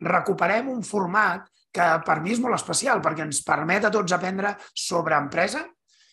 recuperem un format que per mi és molt especial perquè ens permet a tots aprendre sobre empresa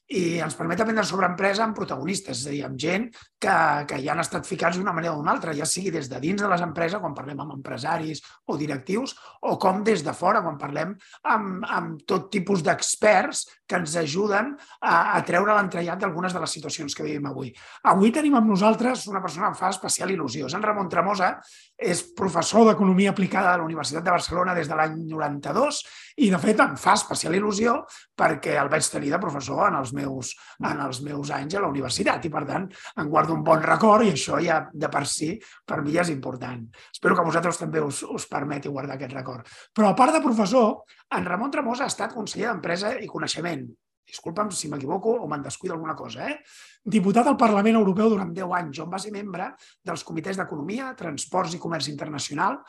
i ens permet aprendre sobre empresa amb protagonistes, és a dir, amb gent que, que ja han estat ficats d'una manera o d'una altra, ja sigui des de dins de les empreses, quan parlem amb empresaris o directius, o com des de fora, quan parlem amb, amb tot tipus d'experts que ens ajuden a, a treure l'entrellat d'algunes de les situacions que vivim avui. Avui tenim amb nosaltres una persona que em fa especial il·lusió. És en Ramon Tremosa, és professor d'Economia Aplicada de la Universitat de Barcelona des de l'any 92 i, de fet, em fa especial il·lusió perquè el vaig tenir de professor en els meus, en els meus anys a la universitat i, per tant, en guardo un bon record i això ja de per si per mi ja és important. Espero que vosaltres també us, us permeti guardar aquest record. Però, a part de professor, en Ramon Tremosa ha estat conseller d'Empresa i Coneixement disculpa'm si m'equivoco o me'n descuido alguna cosa, eh? diputat al Parlament Europeu durant 10 anys, on va ser membre dels comitès d'Economia, Transports i Comerç Internacional,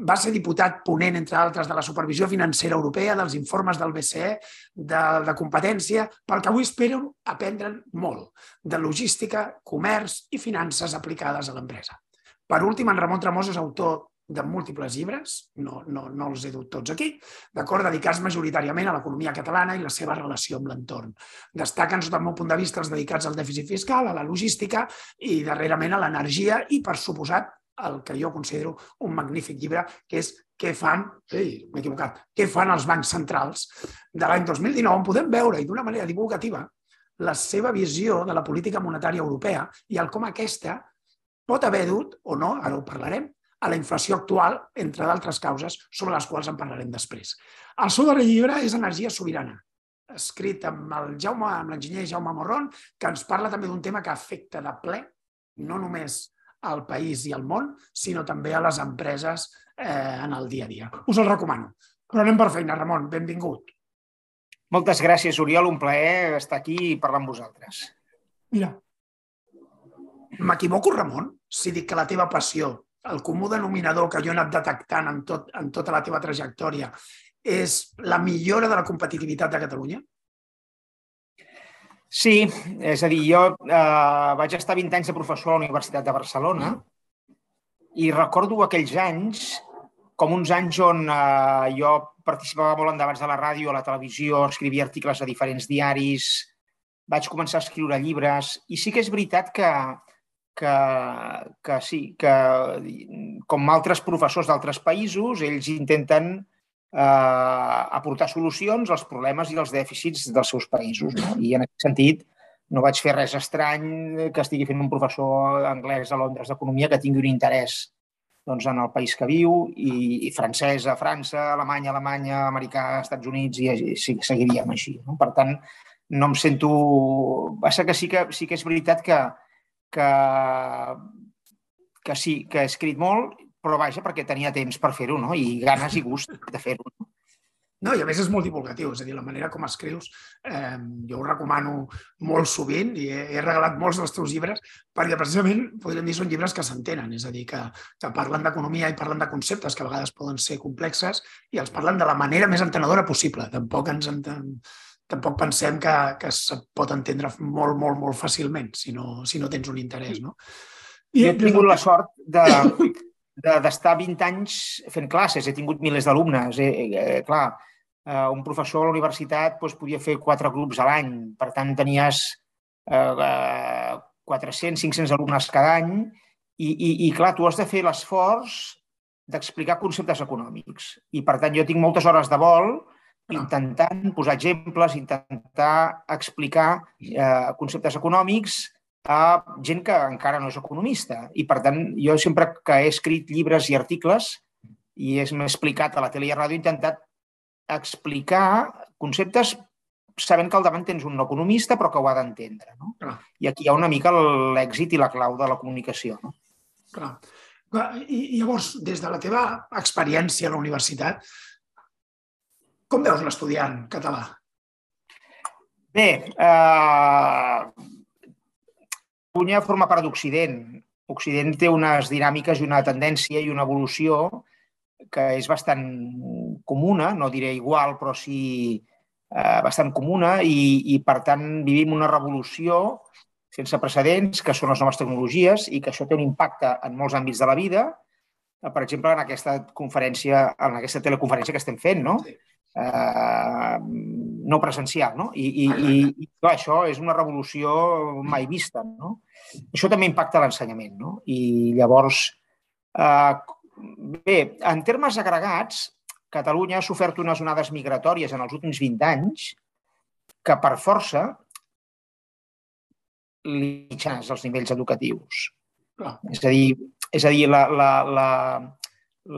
va ser diputat ponent, entre altres, de la supervisió financera europea, dels informes del BCE, de, de competència, pel que avui espero aprendre'n molt, de logística, comerç i finances aplicades a l'empresa. Per últim, en Ramon Tremosa és autor de múltiples llibres, no, no, no els he dut tots aquí, d'acord, dedicats majoritàriament a l'economia catalana i la seva relació amb l'entorn. Destaquen, sota el meu punt de vista, els dedicats al dèficit fiscal, a la logística i, darrerament, a l'energia i, per suposat, el que jo considero un magnífic llibre, que és què fan, ei, m'he equivocat, què fan els bancs centrals de l'any 2019, on podem veure, i d'una manera divulgativa, la seva visió de la política monetària europea i el com aquesta pot haver dut, o no, ara ho parlarem, a la inflació actual, entre d'altres causes, sobre les quals en parlarem després. El seu darrer llibre és Energia sobirana, escrit amb el Jaume, amb l'enginyer Jaume Morron, que ens parla també d'un tema que afecta de ple no només al país i al món, sinó també a les empreses eh, en el dia a dia. Us el recomano. Però anem per feina, Ramon. Benvingut. Moltes gràcies, Oriol. Un plaer estar aquí i parlar amb vosaltres. Mira, m'equivoco, Ramon, si dic que la teva passió el comú denominador que jo he anat detectant en, tot, en tota la teva trajectòria és la millora de la competitivitat de Catalunya? Sí, és a dir, jo eh, vaig estar 20 anys de professor a la Universitat de Barcelona i recordo aquells anys com uns anys on eh, jo participava molt en debats de la ràdio, a la televisió, escrivia articles a diferents diaris, vaig començar a escriure llibres i sí que és veritat que, que, que sí, que com altres professors d'altres països, ells intenten aportar solucions als problemes i als dèficits dels seus països. No? I en aquest sentit no vaig fer res estrany que estigui fent un professor anglès a Londres d'Economia que tingui un interès doncs, en el país que viu, i, i francès a França, alemany a Alemanya, americà Estats Units, i, i sí, seguiríem així. No? Per tant, no em sento... Passa que sí que, sí que és veritat que, que, que sí, que he escrit molt, però vaja, perquè tenia temps per fer-ho, no? I ganes i gust de fer-ho. No, i a més és molt divulgatiu, és a dir, la manera com escrius, eh, jo ho recomano molt sovint i he, he regalat molts dels teus llibres perquè precisament podríem dir són llibres que s'entenen, és a dir, que, que parlen d'economia i parlen de conceptes que a vegades poden ser complexes i els parlen de la manera més entenedora possible. Tampoc ens enten, tampoc pensem que, que es pot entendre molt, molt, molt fàcilment si no, si no tens un interès. No? I jo he tingut la sort de, d'estar 20 anys fent classes, he tingut milers d'alumnes. Eh, eh, clar, eh, un professor a la universitat doncs, podia fer quatre grups a l'any, per tant tenies eh, 400, 500 alumnes cada any i, i, i clar, tu has de fer l'esforç d'explicar conceptes econòmics. I per tant jo tinc moltes hores de vol intentant posar exemples, intentar explicar eh, conceptes econòmics a gent que encara no és economista. I, per tant, jo sempre que he escrit llibres i articles i m'he explicat a la tele i a ràdio, he intentat explicar conceptes sabent que al davant tens un no economista però que ho ha d'entendre. No? I aquí hi ha una mica l'èxit i la clau de la comunicació. No? Clar. I llavors, des de la teva experiència a la universitat, Com veus l'estudiant català? Bé, eh, Catalunya forma part d'Occident. Occident té unes dinàmiques i una tendència i una evolució que és bastant comuna, no diré igual, però sí eh, bastant comuna i, i, per tant, vivim una revolució sense precedents, que són les noves tecnologies i que això té un impacte en molts àmbits de la vida. Per exemple, en aquesta conferència, en aquesta teleconferència que estem fent, no? Sí eh, no presencial. No? I, i, i, i clar, això és una revolució mai vista. No? Això també impacta l'ensenyament. No? I llavors, eh, bé, en termes agregats, Catalunya ha sofert unes onades migratòries en els últims 20 anys que per força li els nivells educatius. Clar. És a dir, és a dir la, la, la,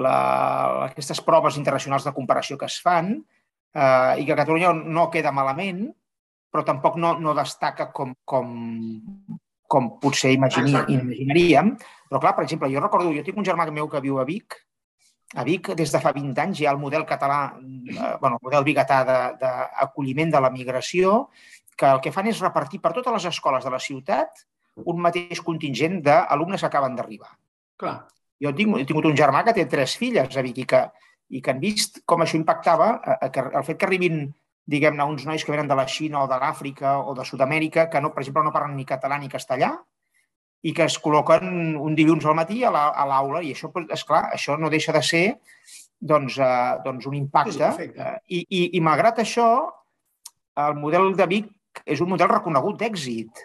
la, aquestes proves internacionals de comparació que es fan eh, i que Catalunya no queda malament, però tampoc no, no destaca com, com, com potser imagini, imaginaríem. Però clar, per exemple, jo recordo, jo tinc un germà meu que viu a Vic, a Vic, des de fa 20 anys, hi ha el model català, eh, bueno, el model biguetà d'acolliment de, de la migració, que el que fan és repartir per totes les escoles de la ciutat un mateix contingent d'alumnes que acaben d'arribar. Clar. Jo tinc, he tingut un germà que té tres filles a Vic i que, i que han vist com això impactava a, a, que, el fet que arribin diguem-ne, uns nois que venen de la Xina o de l'Àfrica o de Sud-amèrica, que, no, per exemple, no parlen ni català ni castellà, i que es col·loquen un dilluns al matí a l'aula. I això, és clar, això no deixa de ser doncs, eh, doncs un impacte. I, i, I malgrat això, el model de Vic és un model reconegut d'èxit,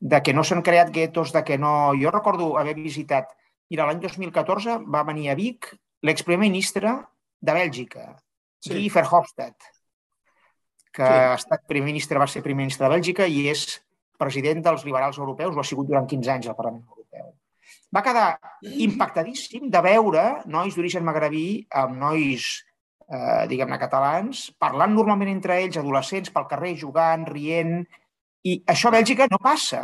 de que no s'han creat guetos, de que no... Jo recordo haver visitat Mira, l'any 2014 va venir a Vic l'exprimer ministre de Bèlgica, sí. Guy Verhofstadt, que sí. ha estat primer ministre, va ser primer ministre de Bèlgica i és president dels liberals europeus, ho ha sigut durant 15 anys al Parlament Europeu. Va quedar impactadíssim de veure nois d'origen magrebí amb nois, eh, diguem-ne, catalans, parlant normalment entre ells, adolescents, pel carrer, jugant, rient, i això a Bèlgica no passa.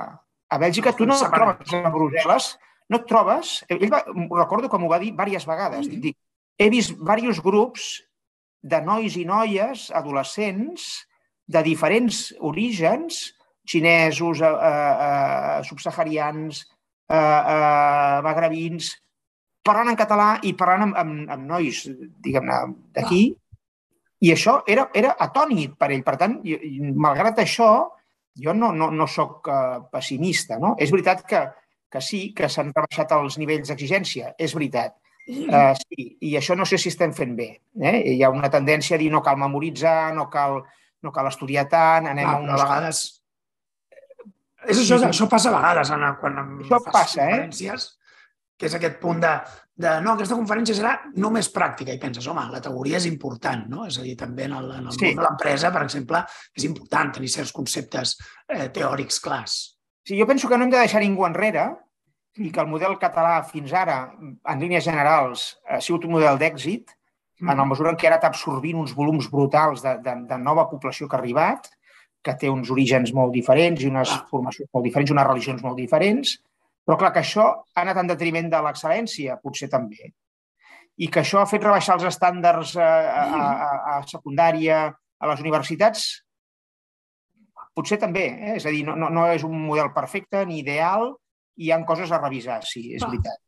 A Bèlgica tu no et trobes a Brussel·les no et trobes... Ell va, recordo que m'ho va dir diverses vegades. Mm. Dic, he vist diversos grups de nois i noies, adolescents, de diferents orígens, xinesos, eh, eh, eh subsaharians, eh, eh, magrebins, parlant en català i parlant amb, amb, amb nois, diguem-ne, d'aquí. I això era, era atònit per ell. Per tant, jo, malgrat això, jo no, no, no sóc uh, pessimista. No? És veritat que que sí, que s'han rebaixat els nivells d'exigència, és veritat. Uh, sí, i això no sé si estem fent bé. Eh? Hi ha una tendència a dir no cal memoritzar, no cal, no cal estudiar tant, anem ah, a unes... A vegades... És això, això passa a vegades en, quan això fas passa, eh? conferències, que és aquest punt de, de no, aquesta conferència serà només pràctica i penses, home, la teoria és important, no? És a dir, també en el, en el sí. món de l'empresa, per exemple, és important tenir certs conceptes eh, teòrics clars. Sí, jo penso que no hem de deixar ningú enrere i que el model català fins ara, en línies generals, ha sigut un model d'èxit, en la mesura en què ara està absorbint uns volums brutals de, de, de nova població que ha arribat, que té uns orígens molt diferents i unes formacions molt diferents, unes religions molt diferents, però clar que això ha anat en detriment de l'excel·lència, potser també. I que això ha fet rebaixar els estàndards a, a, a, a secundària, a les universitats, Potser també, eh? és a dir, no, no, no és un model perfecte ni ideal, i hi han coses a revisar, sí, és veritat.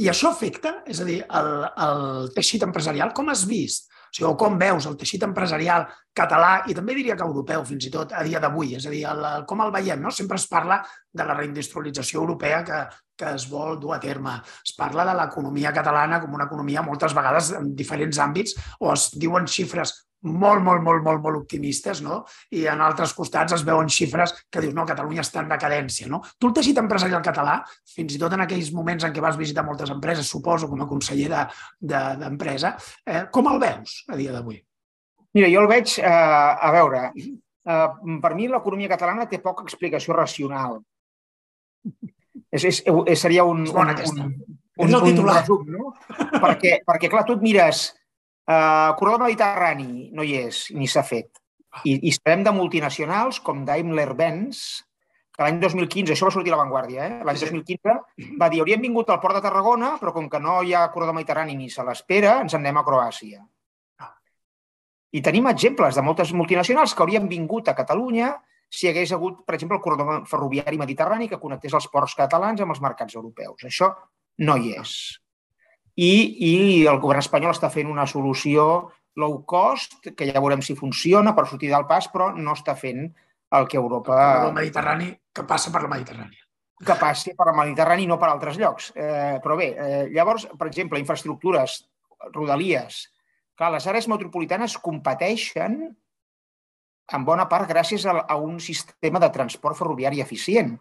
I això afecta, és a dir, el, el teixit empresarial, com has vist? O sigui, o com veus el teixit empresarial català i també diria que europeu fins i tot a dia d'avui, és a dir, el, com el veiem, no? Sempre es parla de la reindustrialització europea que, que es vol dur a terme. Es parla de l'economia catalana com una economia moltes vegades en diferents àmbits o es diuen xifres molt, molt, molt, molt, molt optimistes, no? I en altres costats es veuen xifres que dius, no, Catalunya està en decadència, no? Tu el teixit empresarial català, fins i tot en aquells moments en què vas visitar moltes empreses, suposo, com a conseller d'empresa, de, eh, com el veus a dia d'avui? Mira, jo el veig, eh, a veure, eh, per mi l'economia catalana té poca explicació racional. És, és, és seria un, és bona un, un, un, un, un resum, no? perquè, perquè, clar, tu et mires Uh, corredor mediterrani no hi és, ni s'ha fet. I, I sabem de multinacionals com Daimler-Benz, que l'any 2015, això va sortir a l'avantguàrdia, eh? l'any 2015 va dir hauríem vingut al port de Tarragona, però com que no hi ha corredor mediterrani ni se l'espera, ens en anem a Croàcia. I tenim exemples de moltes multinacionals que haurien vingut a Catalunya si hagués hagut, per exemple, el corredor ferroviari mediterrani que connectés els ports catalans amb els mercats europeus. Això no hi és. I, i el govern espanyol està fent una solució low cost, que ja veurem si funciona per sortir del pas, però no està fent el que Europa... El Mediterrani, que passa per la Mediterrània. Que passi per el Mediterrani i no per altres llocs. Eh, però bé, eh, llavors, per exemple, infraestructures, rodalies, clar, les àrees metropolitanes competeixen en bona part gràcies a, a un sistema de transport ferroviari eficient.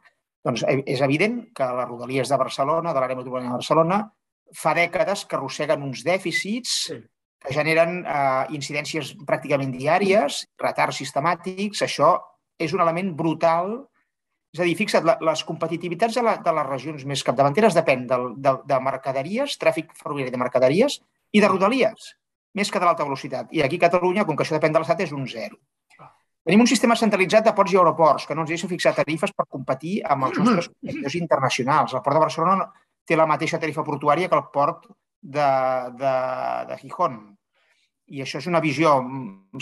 Doncs eh, és evident que les rodalies de Barcelona, de l'àrea metropolitana de Barcelona, fa dècades que arrosseguen uns dèficits sí. que generen eh, incidències pràcticament diàries, retards sistemàtics. Això és un element brutal. És a dir, fixa't, les competitivitats de, la, de les regions més capdavanteres depèn de, de, de mercaderies, tràfic ferroviari de mercaderies i de rodalies, més que de l'alta velocitat. I aquí a Catalunya, com que això depèn de l'Estat, és un zero. Tenim un sistema centralitzat de ports i aeroports que no ens deixa fixar tarifes per competir amb els nostres competidors internacionals. El port de Barcelona té la mateixa tarifa portuària que el port de, de, de Gijón. I això és una visió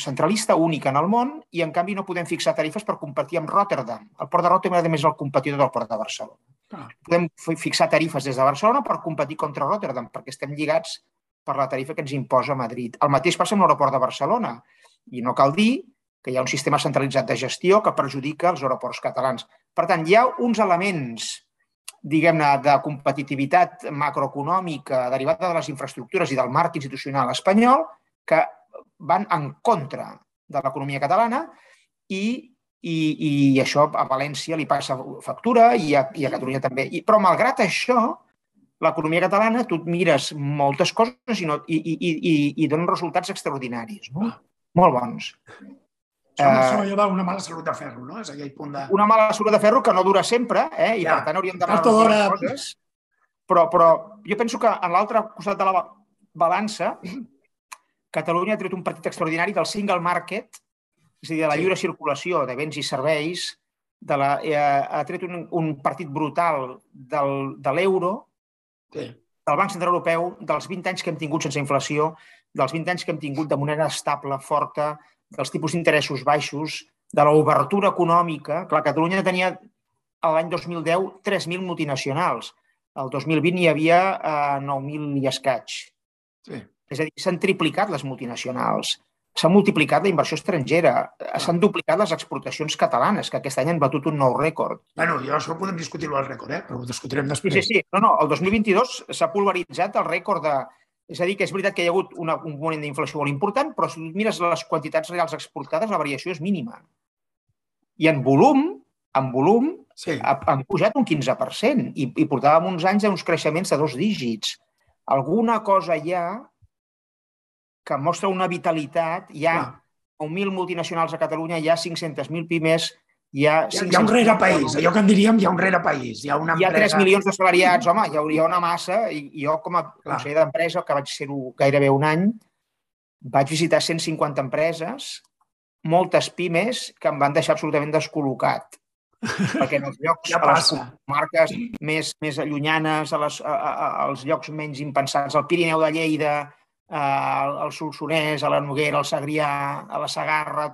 centralista única en el món i, en canvi, no podem fixar tarifes per competir amb Rotterdam. El port de Rotterdam, a més, és el competidor del port de Barcelona. Ah. Podem fixar tarifes des de Barcelona per competir contra Rotterdam, perquè estem lligats per la tarifa que ens imposa Madrid. El mateix passa amb l'aeroport de Barcelona. I no cal dir que hi ha un sistema centralitzat de gestió que perjudica els aeroports catalans. Per tant, hi ha uns elements diguem-ne, de competitivitat macroeconòmica derivada de les infraestructures i del marc institucional espanyol que van en contra de l'economia catalana i, i, i això a València li passa factura i a, i a Catalunya també. I, però malgrat això, l'economia catalana, tu et mires moltes coses i, no, i, i, i, i donen resultats extraordinaris, no? molt bons. Això, uh, això allò una mala salut de ferro, no? És aquell punt de... Una mala salut de ferro que no dura sempre, eh? i ja. per tant hauríem de les coses. Però, però jo penso que en l'altre costat de la balança, Catalunya ha tret un partit extraordinari del single market, és a dir, de la sí. lliure circulació de béns i serveis, de la, eh, ha tret un, un partit brutal del, de l'euro, sí. del Banc Central Europeu, dels 20 anys que hem tingut sense inflació, dels 20 anys que hem tingut de moneda estable, forta, dels tipus d'interessos baixos, de l'obertura econòmica. Clar, Catalunya tenia l'any 2010 3.000 multinacionals. El 2020 hi havia eh, 9.000 i escaig. Sí. És a dir, s'han triplicat les multinacionals, s'ha multiplicat la inversió estrangera, s'han duplicat les exportacions catalanes, que aquest any han batut un nou rècord. Bueno, jo això podem discutir-ho al rècord, eh? però ho discutirem després. Sí, sí, no, no, el 2022 s'ha pulveritzat el rècord de, és a dir, que és veritat que hi ha hagut una, un moment d'inflació molt important, però si mires les quantitats reals exportades, la variació és mínima. I en volum, en volum, sí. han pujat un 15% i, i portàvem uns anys a uns creixements de dos dígits. Alguna cosa hi ha que mostra una vitalitat. Hi ha ah. 9.000 multinacionals a Catalunya, hi ha 500.000 pimes, hi ha, hi ha, hi ha un rere país, allò que en diríem hi ha un rere país. Hi ha, una empresa... hi ha 3 milions de salariats, home, hi hauria una massa, i, jo com a conseller d'empresa, que vaig ser-ho gairebé un any, vaig visitar 150 empreses, moltes pimes que em van deixar absolutament descol·locat. perquè en els llocs, ja a les comarques més, més allunyanes, a les, a, a, als llocs menys impensats, al Pirineu de Lleida, al Solsonès, a la Noguera, al Segrià, a la Sagarra,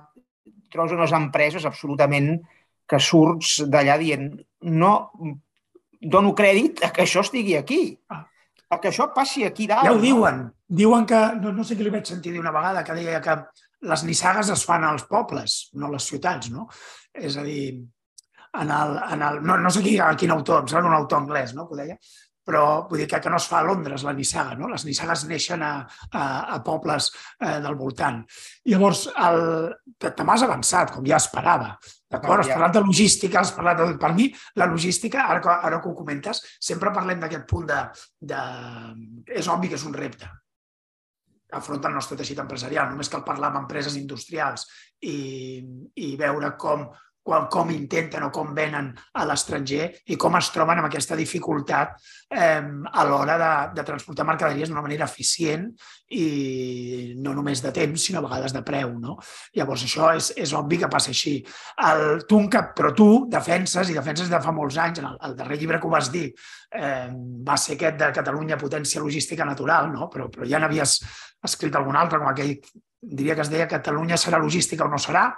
trobes unes empreses absolutament que surts d'allà dient no dono crèdit a que això estigui aquí, ah. a que això passi aquí dalt. Ja ho diuen. Diuen que, no, no sé què li vaig sentir dir una vegada, que deia que les nissagues es fan als pobles, no a les ciutats, no? És a dir, en el, en el, no, no sé qui, quin autor, em sembla un autor anglès, no?, que ho deia, però vull dir que, que no es fa a Londres, la nissaga. No? Les nissagues neixen a, a, a pobles eh, del voltant. Llavors, el, te, m'has avançat, com ja esperava. D'acord? Has parlat de logística, has parlat de... Per mi, la logística, ara, ara que ho comentes, sempre parlem d'aquest punt de, de... És obvi que és un repte afronta el nostre teixit empresarial. Només cal parlar amb empreses industrials i, i veure com com, com intenten o com venen a l'estranger i com es troben amb aquesta dificultat eh, a l'hora de, de transportar mercaderies d'una manera eficient i no només de temps, sinó a vegades de preu. No? Llavors, això és, és obvi que passa així. El, tu, però tu defenses, i defenses de fa molts anys, en el, el darrer llibre que ho vas dir, eh, va ser aquest de Catalunya potència logística natural, no? però, però ja n'havies escrit algun altre, com aquell diria que es deia Catalunya serà logística o no serà,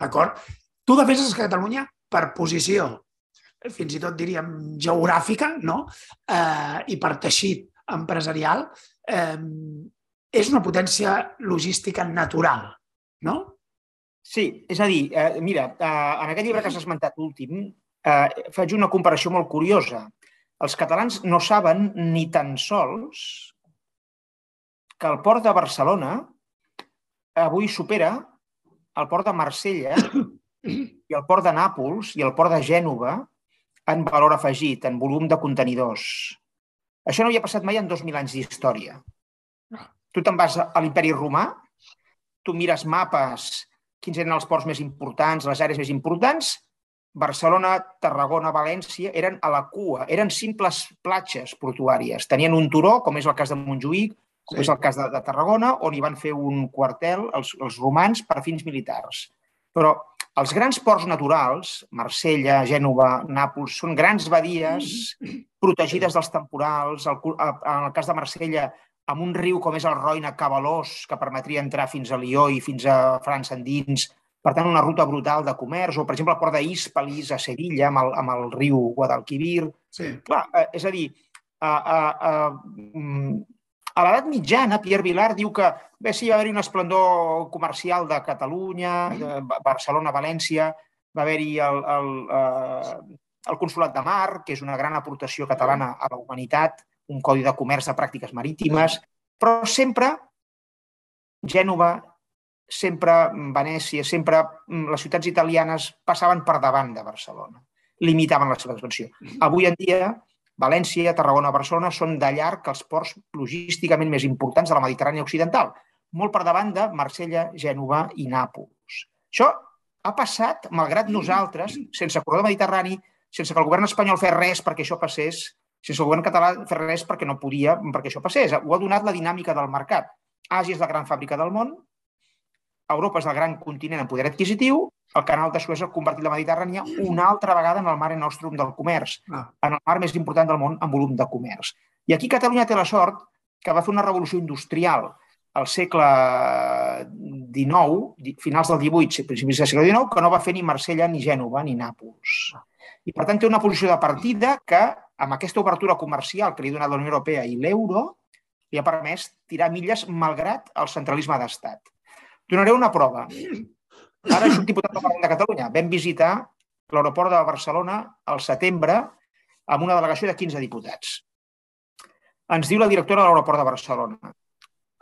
d'acord? Tu defenses Catalunya, per posició, fins i tot diríem geogràfica, no? Eh, i per teixit empresarial, eh, és una potència logística natural, no? Sí, és a dir, eh, mira, eh, en aquest llibre que has esmentat últim, eh, faig una comparació molt curiosa. Els catalans no saben ni tan sols que el port de Barcelona avui supera el port de Marsella i el port de Nàpols i el port de Gènova en valor afegit, en volum de contenidors. Això no havia passat mai en 2.000 anys d'història. Tu te'n vas a l'imperi romà, tu mires mapes, quins eren els ports més importants, les àrees més importants, Barcelona, Tarragona, València eren a la cua, eren simples platges portuàries. Tenien un turó, com és el cas de Montjuïc, com sí. és el cas de, de Tarragona, on hi van fer un quartel els, els romans per fins militars. Però els grans ports naturals, Marsella, Gènova, Nàpols, són grans badies protegides dels temporals. En el cas de Marsella, amb un riu com és el Roina cabalós, que permetria entrar fins a Lió i fins a França endins, per tant, una ruta brutal de comerç, o, per exemple, el port d'Hispalis a Sevilla, amb el, amb el riu Guadalquivir. Sí. Clar, eh, és a dir, a, a, a, mm, a l'edat mitjana, Pierre Vilar diu que bé, sí, va haver-hi un esplendor comercial de Catalunya, de Barcelona, València, va haver-hi el, el, eh, el Consolat de Mar, que és una gran aportació catalana a la humanitat, un codi de comerç de pràctiques marítimes, però sempre Gènova, sempre Venècia, sempre mm, les ciutats italianes passaven per davant de Barcelona, limitaven la seva expansió. Mm-hmm. Avui en dia, València, Tarragona, Barcelona són de llarg els ports logísticament més importants de la Mediterrània occidental, molt per davant de Marsella, Gènova i Nàpols. Això ha passat, malgrat nosaltres, sense corredor mediterrani, sense que el govern espanyol fes res perquè això passés, sense el govern català fer res perquè no podia, perquè això passés. Ho ha donat la dinàmica del mercat. Àsia és la gran fàbrica del món, Europa és el gran continent en poder adquisitiu, el canal de Suez ha convertit la Mediterrània una altra vegada en el mare nostrum del comerç, ah. en el mar més important del món en volum de comerç. I aquí Catalunya té la sort que va fer una revolució industrial al segle XIX, finals del XVIII, principis del segle XIX, que no va fer ni Marsella, ni Gènova, ni Nàpols. I, per tant, té una posició de partida que, amb aquesta obertura comercial que li ha donat la Unió Europea i l'euro, li ha permès tirar milles malgrat el centralisme d'estat. Donaré una prova. Ara és un diputat del Parlament de Catalunya. Vam visitar l'aeroport de Barcelona al setembre amb una delegació de 15 diputats. Ens diu la directora de l'aeroport de Barcelona.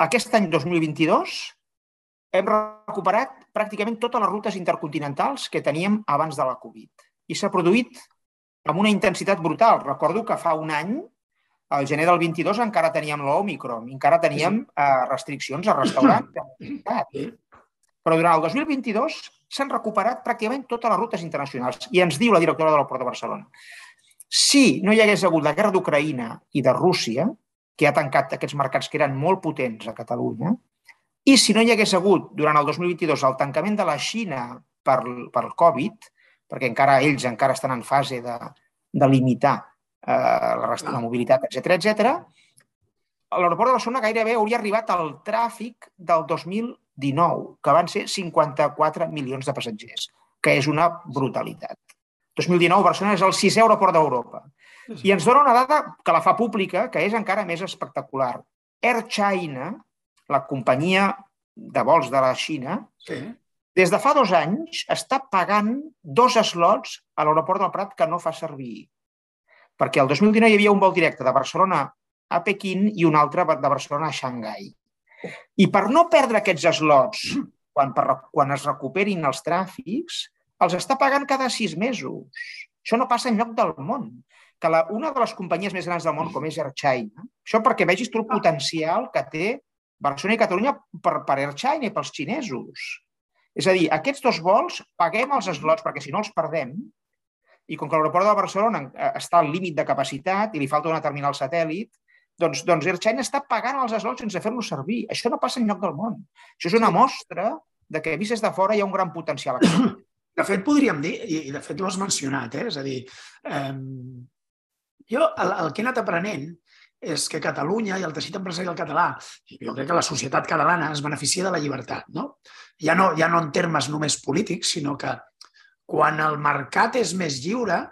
Aquest any 2022 hem recuperat pràcticament totes les rutes intercontinentals que teníem abans de la Covid. I s'ha produït amb una intensitat brutal. Recordo que fa un any, al gener del 22, encara teníem l'Omicron, encara teníem eh, restriccions a restaurants. Però durant el 2022 s'han recuperat pràcticament totes les rutes internacionals. I ens diu la directora de l'aeroport de Barcelona, si no hi hagués hagut la guerra d'Ucraïna i de Rússia, que ha tancat aquests mercats que eren molt potents a Catalunya, i si no hi hagués hagut durant el 2022 el tancament de la Xina per, per Covid, perquè encara ells encara estan en fase de, de limitar eh, la, la mobilitat, etc etc, l'aeroport de Barcelona gairebé hauria arribat al tràfic del 2000 19, que van ser 54 milions de passatgers, que és una brutalitat. 2019, Barcelona és el sisè aeroport d'Europa. I ens dona una dada que la fa pública, que és encara més espectacular. Air China, la companyia de vols de la Xina, sí. des de fa dos anys està pagant dos slots a l'aeroport del Prat que no fa servir. Perquè el 2019 hi havia un vol directe de Barcelona a Pequín i un altre de Barcelona a Xangai. I per no perdre aquests slots, quan, per, quan es recuperin els tràfics, els està pagant cada sis mesos. Això no passa en lloc del món. Que la, una de les companyies més grans del món, com és Air China, això perquè vegis tu el potencial que té Barcelona i Catalunya per, per Air China i pels xinesos. És a dir, aquests dos vols paguem els slots perquè si no els perdem, i com que l'aeroport de Barcelona eh, està al límit de capacitat i li falta una terminal satèl·lit, doncs, doncs Air China està pagant els slots sense fer-los servir. Això no passa en lloc del món. Això és una mostra de que vist des de fora hi ha un gran potencial. De fet, podríem dir, i de fet ho has mencionat, eh? és a dir, eh, jo el, el que he anat aprenent és que Catalunya i el teixit empresarial català, jo crec que la societat catalana es beneficia de la llibertat, no? Ja no, ja no en termes només polítics, sinó que quan el mercat és més lliure,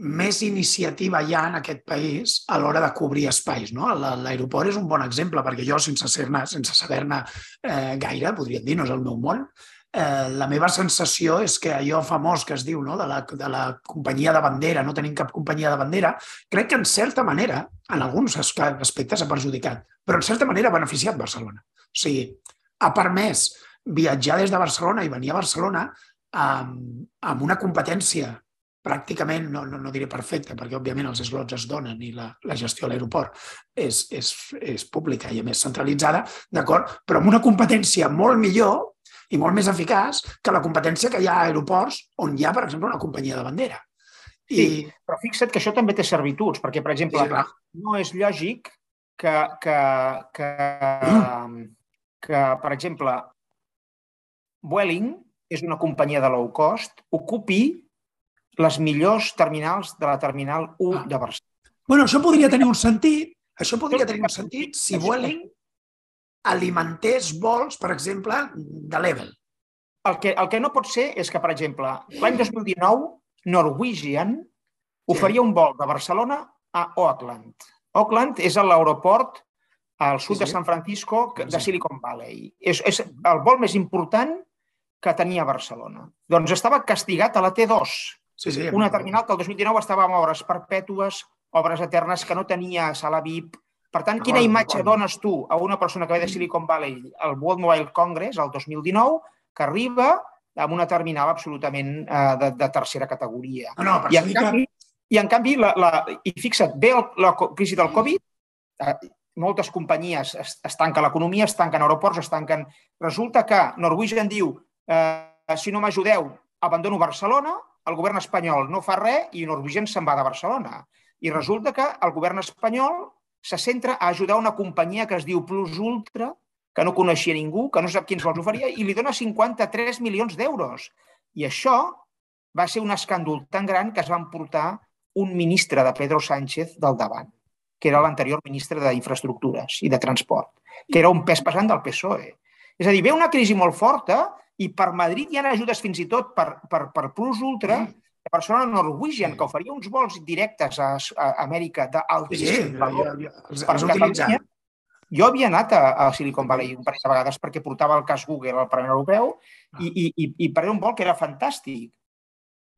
més iniciativa hi ha en aquest país a l'hora de cobrir espais. No? L'aeroport és un bon exemple, perquè jo, sense, ser sense saber-ne eh, gaire, podríem dir, no és el meu món, eh, la meva sensació és que allò famós que es diu no? de, la, de la companyia de bandera, no tenim cap companyia de bandera, crec que en certa manera, en alguns aspectes ha perjudicat, però en certa manera ha beneficiat Barcelona. O sigui, ha permès viatjar des de Barcelona i venir a Barcelona amb, amb una competència pràcticament, no, no, no diré perfecta, perquè òbviament els slots es donen i la, la gestió a l'aeroport és, és, és pública i a més centralitzada, d'acord? Però amb una competència molt millor i molt més eficaç que la competència que hi ha a aeroports on hi ha, per exemple, una companyia de bandera. I... Sí, però fixa't que això també té servituds, perquè, per exemple, sí, no és lògic que, que, que, mm. que, per exemple, Vueling és una companyia de low cost, ocupi les millors terminals de la terminal 1 ah. de Barcelona. Bueno, això podria tenir un sentit, això podria tenir un sentit si Vueling alimentés vols, per exemple, de Level. El que, el que no pot ser és que, per exemple, l'any 2019 Norwegian oferia un vol de Barcelona a Oakland. Oakland és l'aeroport al sud sí, sí. de San Francisco de Silicon Valley. És, és el vol més important que tenia Barcelona. Doncs estava castigat a la T2, sí, sí, una terminal que el 2019 estava amb obres perpètues, obres eternes, que no tenia sala VIP. Per tant, quina imatge dones tu a una persona que ve de Silicon Valley al World Mobile Congress el 2019, que arriba amb una terminal absolutament eh, de, de tercera categoria. No, no, I, en canvi, I en canvi, la, la, i fixa't, ve el, la crisi del Covid, eh, moltes companyies es, es tanquen l'economia, es tanquen aeroports, es tanquen... Resulta que Norwegian diu eh, si no m'ajudeu, abandono Barcelona, el govern espanyol no fa res i Norwegian se'n va de Barcelona. I resulta que el govern espanyol se centra a ajudar una companyia que es diu Plus Ultra, que no coneixia ningú, que no sap quins vols oferia, i li dona 53 milions d'euros. I això va ser un escàndol tan gran que es van portar un ministre de Pedro Sánchez del davant, que era l'anterior ministre d'Infraestructures i de Transport, que era un pes pesant del PSOE. És a dir, ve una crisi molt forta i per Madrid hi ha ajudes fins i tot per, per, per Plus Ultra, mm. de Barcelona Norwegian, que oferia uns vols directes a, a Amèrica d'altíssim sí, valor ja, els, per els Catalunya. Jo havia anat a, a Silicon Valley un parell de vegades perquè portava el cas Google al Parlament Europeu ah. i, i, i, i per un vol que era fantàstic.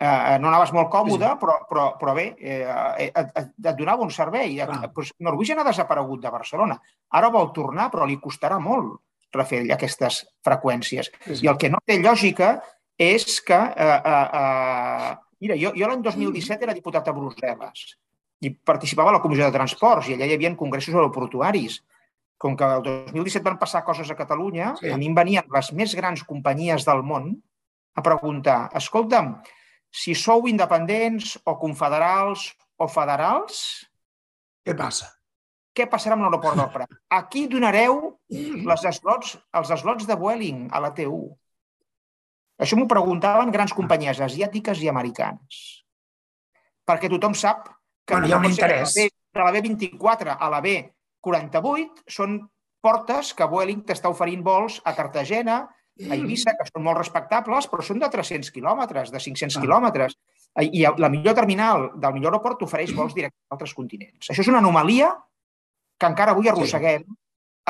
Eh, no anaves molt còmode, sí. però, però, però bé, eh, et, et, et donava un servei. Ah. Pues, Norwegian ha desaparegut de Barcelona. Ara vol tornar, però li costarà molt refer aquestes freqüències. Sí, sí. I el que no té lògica és que... Eh, eh, eh, mira, jo, jo l'any 2017 era diputat a Brussel·les i participava a la Comissió de Transports i allà hi havia congressos aeroportuaris. Com que el 2017 van passar coses a Catalunya, sí. a mi em venien les més grans companyies del món a preguntar, escolta'm, si sou independents o confederals o federals... Què passa? Què passarà amb l'aeroport del Prat? Aquí donareu les slots, els slots de Vueling a la T1. Això m'ho preguntaven grans companyies asiàtiques i americanes. Perquè tothom sap que bueno, hi ha un interès. De la B24 a la B48 són portes que Vueling t'està oferint vols a Cartagena, a Eivissa, que són molt respectables, però són de 300 quilòmetres, de 500 ah. quilòmetres. I la millor terminal del millor aeroport t'ofereix vols directes a altres continents. Això és una anomalia que encara avui arrosseguem sí.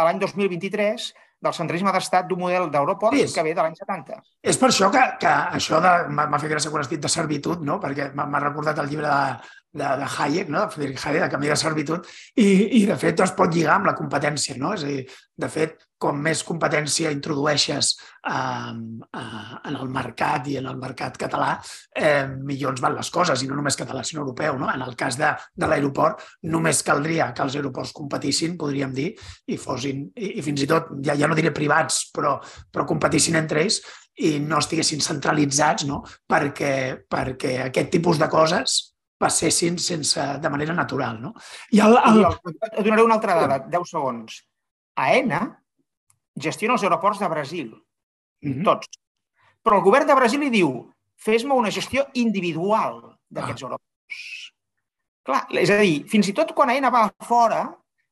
a l'any 2023 del centralisme d'estat d'un model d'aeroport sí, que ve de l'any 70. És per això que, que això m'ha fet gràcia quan has dit de servitud, no? perquè m'ha recordat el llibre de, de, de Hayek, no? de Friedrich Hayek, de Camí de Servitud, i, i de fet es pot lligar amb la competència. No? És a dir, de fet, com més competència introdueixes eh, eh, en el mercat i en el mercat català, eh, millor ens van les coses, i no només català, sinó europeu. No? En el cas de, de l'aeroport, només caldria que els aeroports competissin, podríem dir, i fossin, i, i fins i tot, ja, ja no diré privats, però, però competissin entre ells i no estiguessin centralitzats no? perquè, perquè aquest tipus de coses passessin sense, de manera natural. No? I el, el... Et donaré una altra dada, 10 segons. AENA gestiona els aeroports de Brasil, mm -hmm. tots. Però el govern de Brasil li diu fes-me una gestió individual d'aquests ah. aeroports. Clar, és a dir, fins i tot quan AENA va fora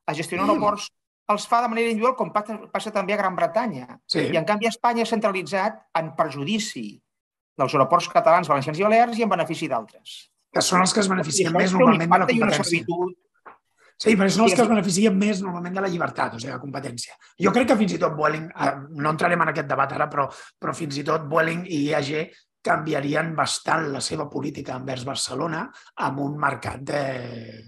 a gestionar mm. aeroports, els fa de manera individual, com passa, passa també a Gran Bretanya. Sí. I, en canvi, Espanya ha centralitzat en perjudici dels aeroports catalans, valencians i balears i en benefici d'altres. Que són els que es beneficien més normalment de la competència. Sí, però són els que es beneficien més normalment de la llibertat, o sigui, la competència. Jo crec que fins i tot Vueling, eh, no entrarem en aquest debat ara, però, però fins i tot Vueling i IAG canviarien bastant la seva política envers Barcelona amb un mercat de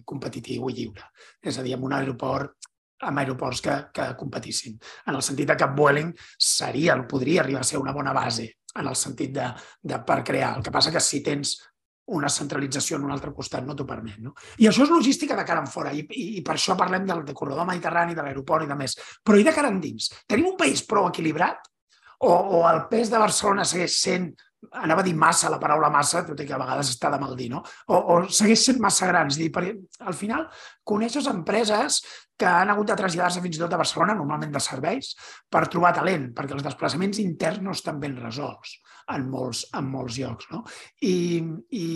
competitiu i lliure. És a dir, amb un aeroport amb aeroports que, que competissin. En el sentit de que Vueling seria, podria arribar a ser una bona base en el sentit de, de per crear. El que passa que si tens una centralització en un altre costat no t'ho permet. No? I això és logística de cara en fora i, i, i per això parlem del de corredor mediterrani, de l'aeroport i de més. Però i de cara endins? Tenim un país prou equilibrat o, o el pes de Barcelona segueix sent anava a dir massa, la paraula massa, tot i que a vegades està de mal dir, no? O, o segueix sent massa grans. Dir, perquè al final coneixes empreses que han hagut de traslladar-se fins i tot a Barcelona, normalment de serveis, per trobar talent, perquè els desplaçaments interns no estan ben resolts en molts, en molts llocs. No? I, i,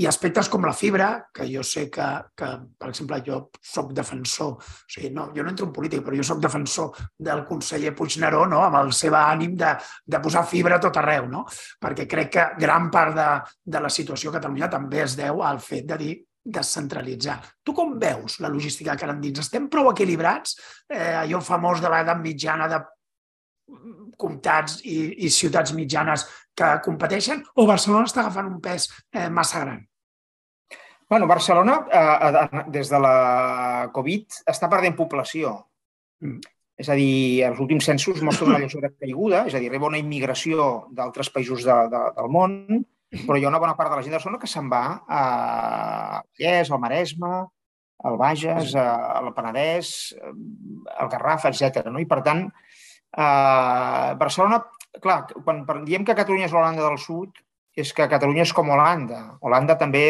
I aspectes com la fibra, que jo sé que, que per exemple, jo sóc defensor, o sigui, no, jo no entro en política, però jo sóc defensor del conseller Puigneró no? amb el seu ànim de, de posar fibra a tot arreu, no? perquè crec que gran part de, de la situació a Catalunya també es deu al fet de dir descentralitzar. Tu com veus la logística de Carandins? Estem prou equilibrats? Eh, allò famós de l'edat mitjana de comtats i, i ciutats mitjanes que competeixen o Barcelona està agafant un pes eh, massa gran? Bueno, Barcelona, eh, des de la Covid, està perdent població. Mm. És a dir, els últims censos mostren una lleugera caiguda, és a dir, arriba una immigració d'altres països de, de, del món, però hi ha una bona part de la gent de Barcelona que se'n va a Vallès, al Maresme, al Bages, al Penedès, al Garraf, etc. No? I, per tant, Uh, Barcelona, clar, quan diem que Catalunya és l'Holanda del Sud, és que Catalunya és com Holanda. Holanda també,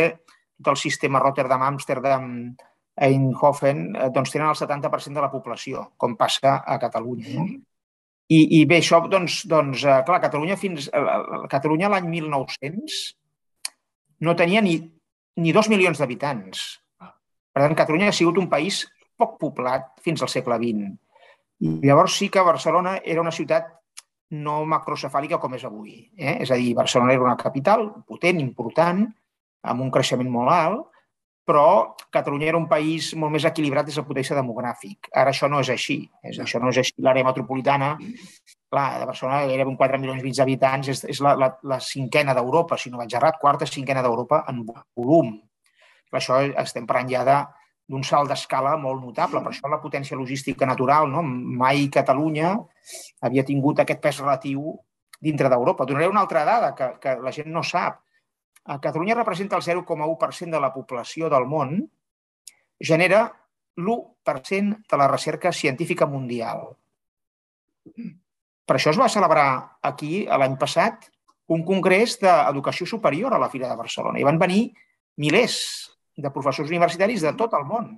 tot el sistema Rotterdam, Amsterdam, Eindhoven, eh, doncs tenen el 70% de la població, com passa a Catalunya. No? I, I bé, això, doncs, doncs eh, clar, Catalunya fins... Catalunya l'any 1900 no tenia ni, ni dos milions d'habitants. Per tant, Catalunya ha sigut un país poc poblat fins al segle XX. I llavors sí que Barcelona era una ciutat no macrocefàlica com és avui. Eh? És a dir, Barcelona era una capital potent, important, amb un creixement molt alt, però Catalunya era un país molt més equilibrat des del punt de vista demogràfic. Ara això no és així. És, això no és així. L'àrea metropolitana, clar, de Barcelona gairebé un 4 milions i mig d'habitants, és, és la, la, la cinquena d'Europa, si no vaig errat, quarta cinquena d'Europa en volum. Per això estem parlant ja de d'un salt d'escala molt notable. Per això la potència logística natural, no? mai Catalunya havia tingut aquest pes relatiu dintre d'Europa. Donaré una altra dada que, que la gent no sap. A Catalunya representa el 0,1% de la població del món, genera l'1% de la recerca científica mundial. Per això es va celebrar aquí, l'any passat, un congrés d'educació superior a la Fira de Barcelona. I van venir milers de professors universitaris de tot el món.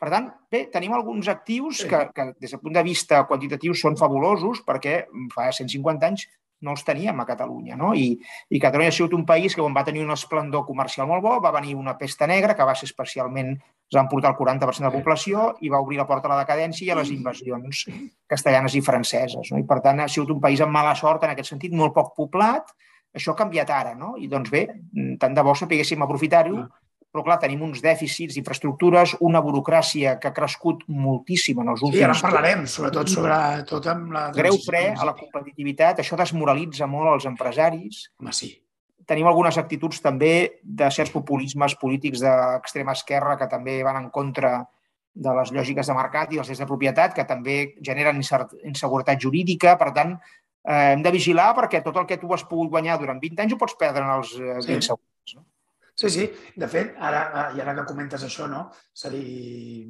Per tant, bé, tenim alguns actius que, que des del punt de vista quantitatiu són fabulosos perquè fa 150 anys no els teníem a Catalunya. No? I, I Catalunya ha sigut un país que quan va tenir un esplendor comercial molt bo, va venir una pesta negra que va ser especialment, es van portar el 40% de la població i va obrir la porta a la decadència i a les invasions castellanes i franceses. No? I per tant ha sigut un país amb mala sort en aquest sentit, molt poc poblat, això ha canviat ara, no? I doncs bé, tant de bo sapiguéssim aprofitar-ho però clar, tenim uns dèficits d'infraestructures, una burocràcia que ha crescut moltíssim en els últims... Sí, ara parlarem, sobretot sobre tot amb la... Greu fre a la competitivitat, això desmoralitza molt els empresaris. Home, sí. Tenim algunes actituds també de certs populismes polítics d'extrema esquerra que també van en contra de les lògiques de mercat i dels drets de propietat, que també generen inseguretat jurídica. Per tant, eh, hem de vigilar perquè tot el que tu has pogut guanyar durant 20 anys ho pots perdre en els 20 sí. segons. Sí, sí. De fet, ara, i ara que comentes això, no? És a dir,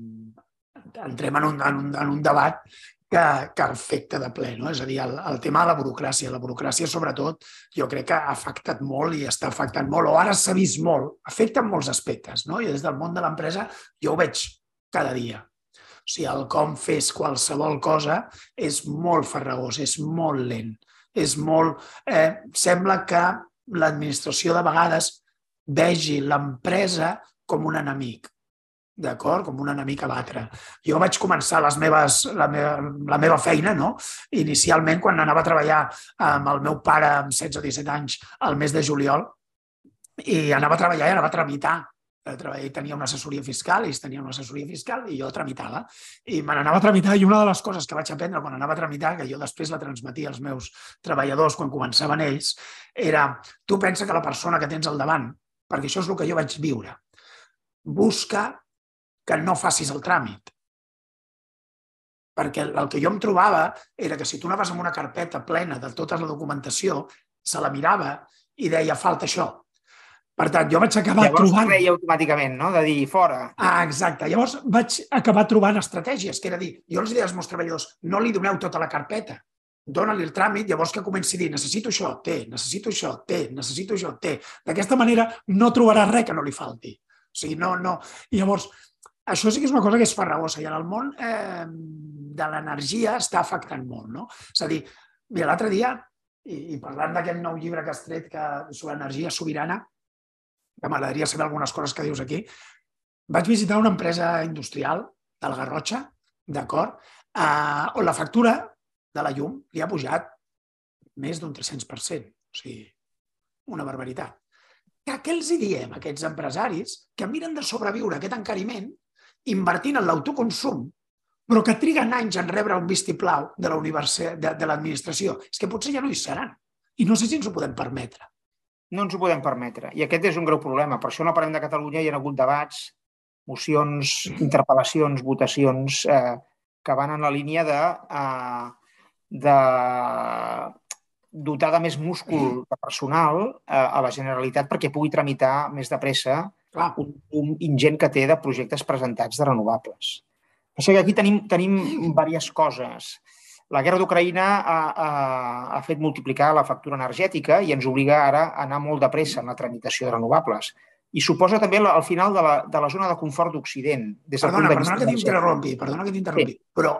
entrem en un, en un, en un debat que, que afecta de ple, no? És a dir, el, el tema de la burocràcia. La burocràcia, sobretot, jo crec que ha afectat molt i està afectant molt, o ara s'ha vist molt, afecta en molts aspectes, no? I des del món de l'empresa jo ho veig cada dia. O sigui, el com fes qualsevol cosa és molt farragós, és molt lent, és molt... Eh, sembla que l'administració de vegades vegi l'empresa com un enemic d'acord? Com un enemic a l'altre. Jo vaig començar les meves, la, meva, la meva feina, no? Inicialment, quan anava a treballar amb el meu pare amb 16 o 17 anys al mes de juliol, i anava a treballar i anava a tramitar. Ell tenia una assessoria fiscal, ells tenien una assessoria fiscal i jo tramitava. I me n'anava a tramitar i una de les coses que vaig aprendre quan anava a tramitar, que jo després la transmetia als meus treballadors quan començaven ells, era tu pensa que la persona que tens al davant, perquè això és el que jo vaig viure, busca que no facis el tràmit. Perquè el que jo em trobava era que si tu anaves amb una carpeta plena de tota la documentació, se la mirava i deia, falta això. Per tant, jo vaig acabar Llavors trobant... Llavors automàticament, no?, de dir, fora. Ah, exacte. Llavors vaig acabar trobant estratègies, que era dir, jo els deia als meus treballadors, no li doneu tota la carpeta, dona-li el tràmit, llavors que comenci a dir necessito això, té, necessito això, té, necessito això, té. D'aquesta manera no trobarà res que no li falti. O sigui, no, no. I llavors, això sí que és una cosa que és farragosa i en el món eh, de l'energia està afectant molt. No? És a dir, mira, l'altre dia, i, i parlant d'aquest nou llibre que has tret que, sobre energia sobirana, que m'agradaria saber algunes coses que dius aquí, vaig visitar una empresa industrial del Garrotxa, d'acord, eh, on la factura de la llum li ha pujat més d'un 300%. O sigui, una barbaritat. Què els hi diem a aquests empresaris que miren de sobreviure aquest encariment invertint en l'autoconsum, però que triguen anys en rebre un vistiplau de l'administració, és que potser ja no hi seran. I no sé si ens ho podem permetre. No ens ho podem permetre. I aquest és un greu problema. Per això no parlem de Catalunya, hi ha hagut debats, mocions, interpel·lacions, votacions eh, que van en la línia de, eh, de dotar de més múscul de personal eh, a la Generalitat perquè pugui tramitar més de pressa Clar. un un ingent que té de projectes presentats de renovables. O sigui, aquí tenim, tenim diverses coses. La guerra d'Ucraïna ha, ha, ha fet multiplicar la factura energètica i ens obliga ara a anar molt de pressa en la tramitació de renovables. I suposa també el final de la, de la zona de confort d'Occident. Perdona, de perdona que t'interrompi, perdona que t'interrompi, sí. però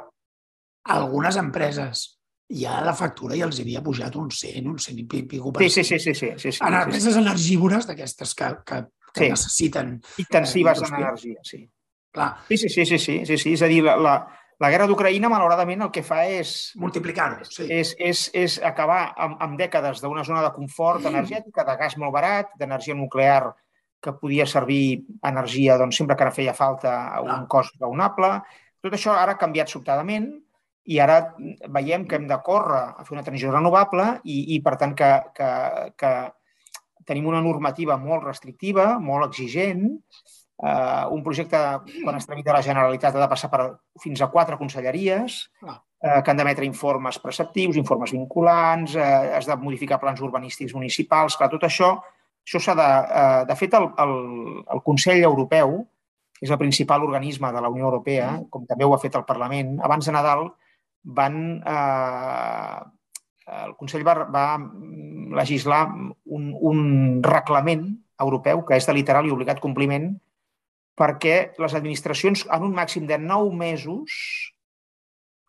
algunes empreses ja la factura ja els havia pujat un 100, un 100 i pico per sí, sí, sí, sí, sí, sí, sí, En empreses sí. energívores d'aquestes que, que que sí. necessiten... Intensives eh, en energia, sí. Clar. Sí, sí, sí, sí, sí, sí, sí. És a dir, la, la, la guerra d'Ucraïna, malauradament, el que fa és... Multiplicar-ho, sí. És, és, és acabar amb, amb dècades d'una zona de confort energètica, de gas molt barat, d'energia nuclear que podia servir energia doncs, sempre que ara feia falta a un cost raonable. Tot això ara ha canviat sobtadament i ara veiem que hem de córrer a fer una transició renovable i, i per tant, que, que, que tenim una normativa molt restrictiva, molt exigent. Uh, un projecte, quan es tramita la Generalitat, ha de passar per fins a quatre conselleries uh, que han d'emetre informes preceptius, informes vinculants, uh, has de modificar plans urbanístics municipals. Clar, tot això, això s'ha de... Uh, de fet, el, el, el Consell Europeu, que és el principal organisme de la Unió Europea, com també ho ha fet el Parlament, abans de Nadal van eh, el Consell va, va legislar un, un reglament europeu que és de literal i obligat compliment perquè les administracions en un màxim de 9 mesos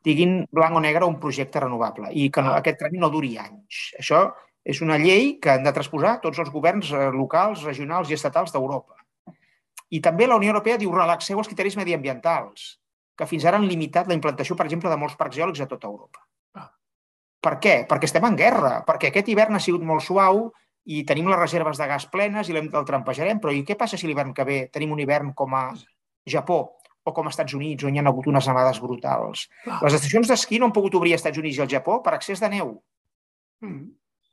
diguin blanc o negre un projecte renovable i que no, aquest tràmit no duri anys. Això és una llei que han de transposar tots els governs eh, locals, regionals i estatals d'Europa. I també la Unió Europea diu relaxeu els criteris mediambientals, que fins ara han limitat la implantació, per exemple, de molts parcs eòlics a tota Europa. Per què? Perquè estem en guerra, perquè aquest hivern ha sigut molt suau i tenim les reserves de gas plenes i el trampejarem, però i què passa si l'hivern que ve tenim un hivern com a Japó o com a Estats Units, on hi ha hagut unes nevades brutals? Les estacions d'esquí no han pogut obrir als Estats Units i al Japó per accés de neu. Mm.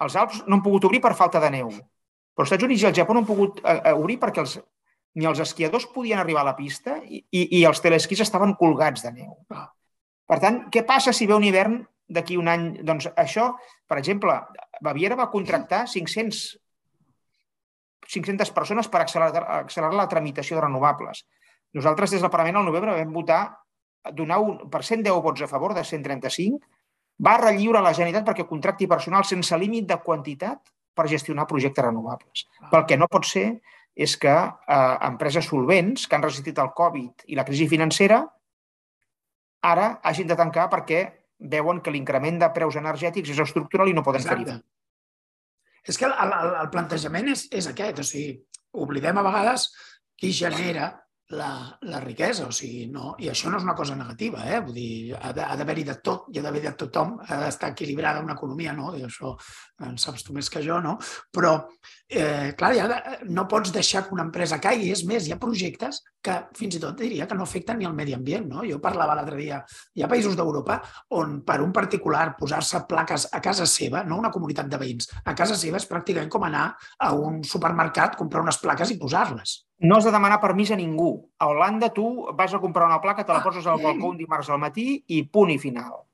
Els Alps no han pogut obrir per falta de neu. Però els Estats Units i el Japó no han pogut eh, eh, obrir perquè els, ni els esquiadors podien arribar a la pista i, i, i els telesquís estaven colgats de neu. Per tant, què passa si ve un hivern d'aquí un any... Doncs això, per exemple, Baviera va contractar 500, 500 persones per accelerar, accelerar la tramitació de renovables. Nosaltres, des del Parlament, al novembre, vam votar donar un, per 110 vots a favor de 135, va relliure la Generalitat perquè contracti personal sense límit de quantitat per gestionar projectes renovables. Pel que no pot ser és que eh, empreses solvents que han resistit el Covid i la crisi financera ara hagin de tancar perquè veuen que l'increment de preus energètics és estructural i no poden fer-hi. És que el, el, el plantejament és, és aquest, o sigui, oblidem a vegades qui genera la, la riquesa, o sigui, no, i això no és una cosa negativa, eh? vull dir, ha d'haver-hi de tot, hi ha d'haver de tothom, ha d'estar equilibrada una economia, no? I això en saps tu més que jo, no? Però, eh, clar, ja de, no pots deixar que una empresa caigui, és més, hi ha projectes que fins i tot diria que no afecten ni al medi ambient, no? Jo parlava l'altre dia, hi ha països d'Europa on per un particular posar-se plaques a casa seva, no una comunitat de veïns, a casa seva és pràcticament com anar a un supermercat, comprar unes plaques i posar-les no has de demanar permís a ningú. A Holanda tu vas a comprar una placa, te la ah, poses al balcó un dimarts al matí i punt i final.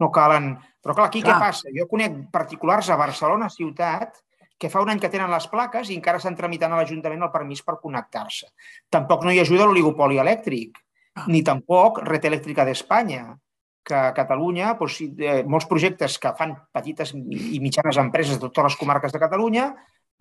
No calen... Però clar, aquí clar. què passa? Jo conec particulars a Barcelona ciutat que fa un any que tenen les plaques i encara estan tramitant a l'Ajuntament el permís per connectar-se. Tampoc no hi ajuda l'oligopoli elèctric, ah. ni tampoc Red Elèctrica d'Espanya, que a Catalunya doncs, eh, molts projectes que fan petites i mitjanes empreses de totes les comarques de Catalunya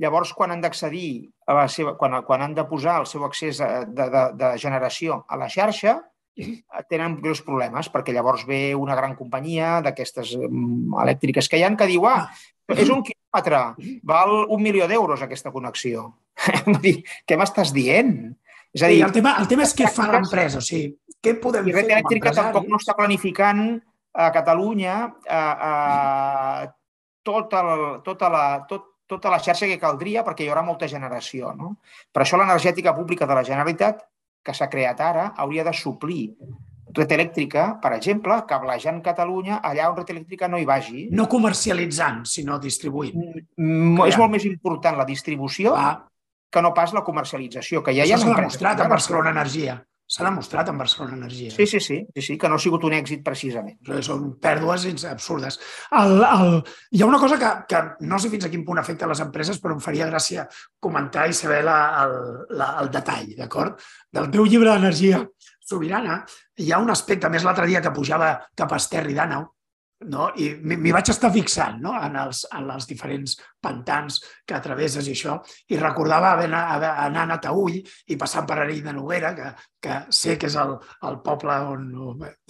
Llavors, quan han d'accedir a quan, quan han de posar el seu accés de, de, de generació a la xarxa, eh, tenen greus problemes, perquè llavors ve una gran companyia d'aquestes mm, elèctriques que hi ha que diu, ah, és un quilòmetre, val un milió d'euros aquesta connexió. dir, què m'estàs dient? És a dir, sí, el, tema, el tema és què fa l'empresa, o sigui, què podem fer com Elèctrica tampoc no està planificant a Catalunya a, a, tota, la, tota la, tot, tota la xarxa que caldria perquè hi haurà molta generació. No? Per això l'energètica pública de la Generalitat, que s'ha creat ara, hauria de suplir red elèctrica, per exemple, cablejant Catalunya allà on red elèctrica no hi vagi. No comercialitzant, sinó distribuint. Mm, és molt més important la distribució ah. que no pas la comercialització, que ja Això hi ha... Això s'ha demostrat a Barcelona Energia. S'ha demostrat en Barcelona Energia. Sí, sí, sí, sí, sí, que no ha sigut un èxit precisament. Són pèrdues absurdes. El, el... Hi ha una cosa que, que no sé fins a quin punt afecta les empreses, però em faria gràcia comentar i saber la, el, la, el detall, d'acord? Del teu llibre d'energia sobirana, hi ha un aspecte, més l'altre dia que pujava cap a Esterri d'Àneu, no? i m'hi vaig estar fixant no? en, els, en els diferents pantans que travesses i això, i recordava haver, anant a Taüll i passant per Arill de Noguera, que, que sé que és el, el poble on,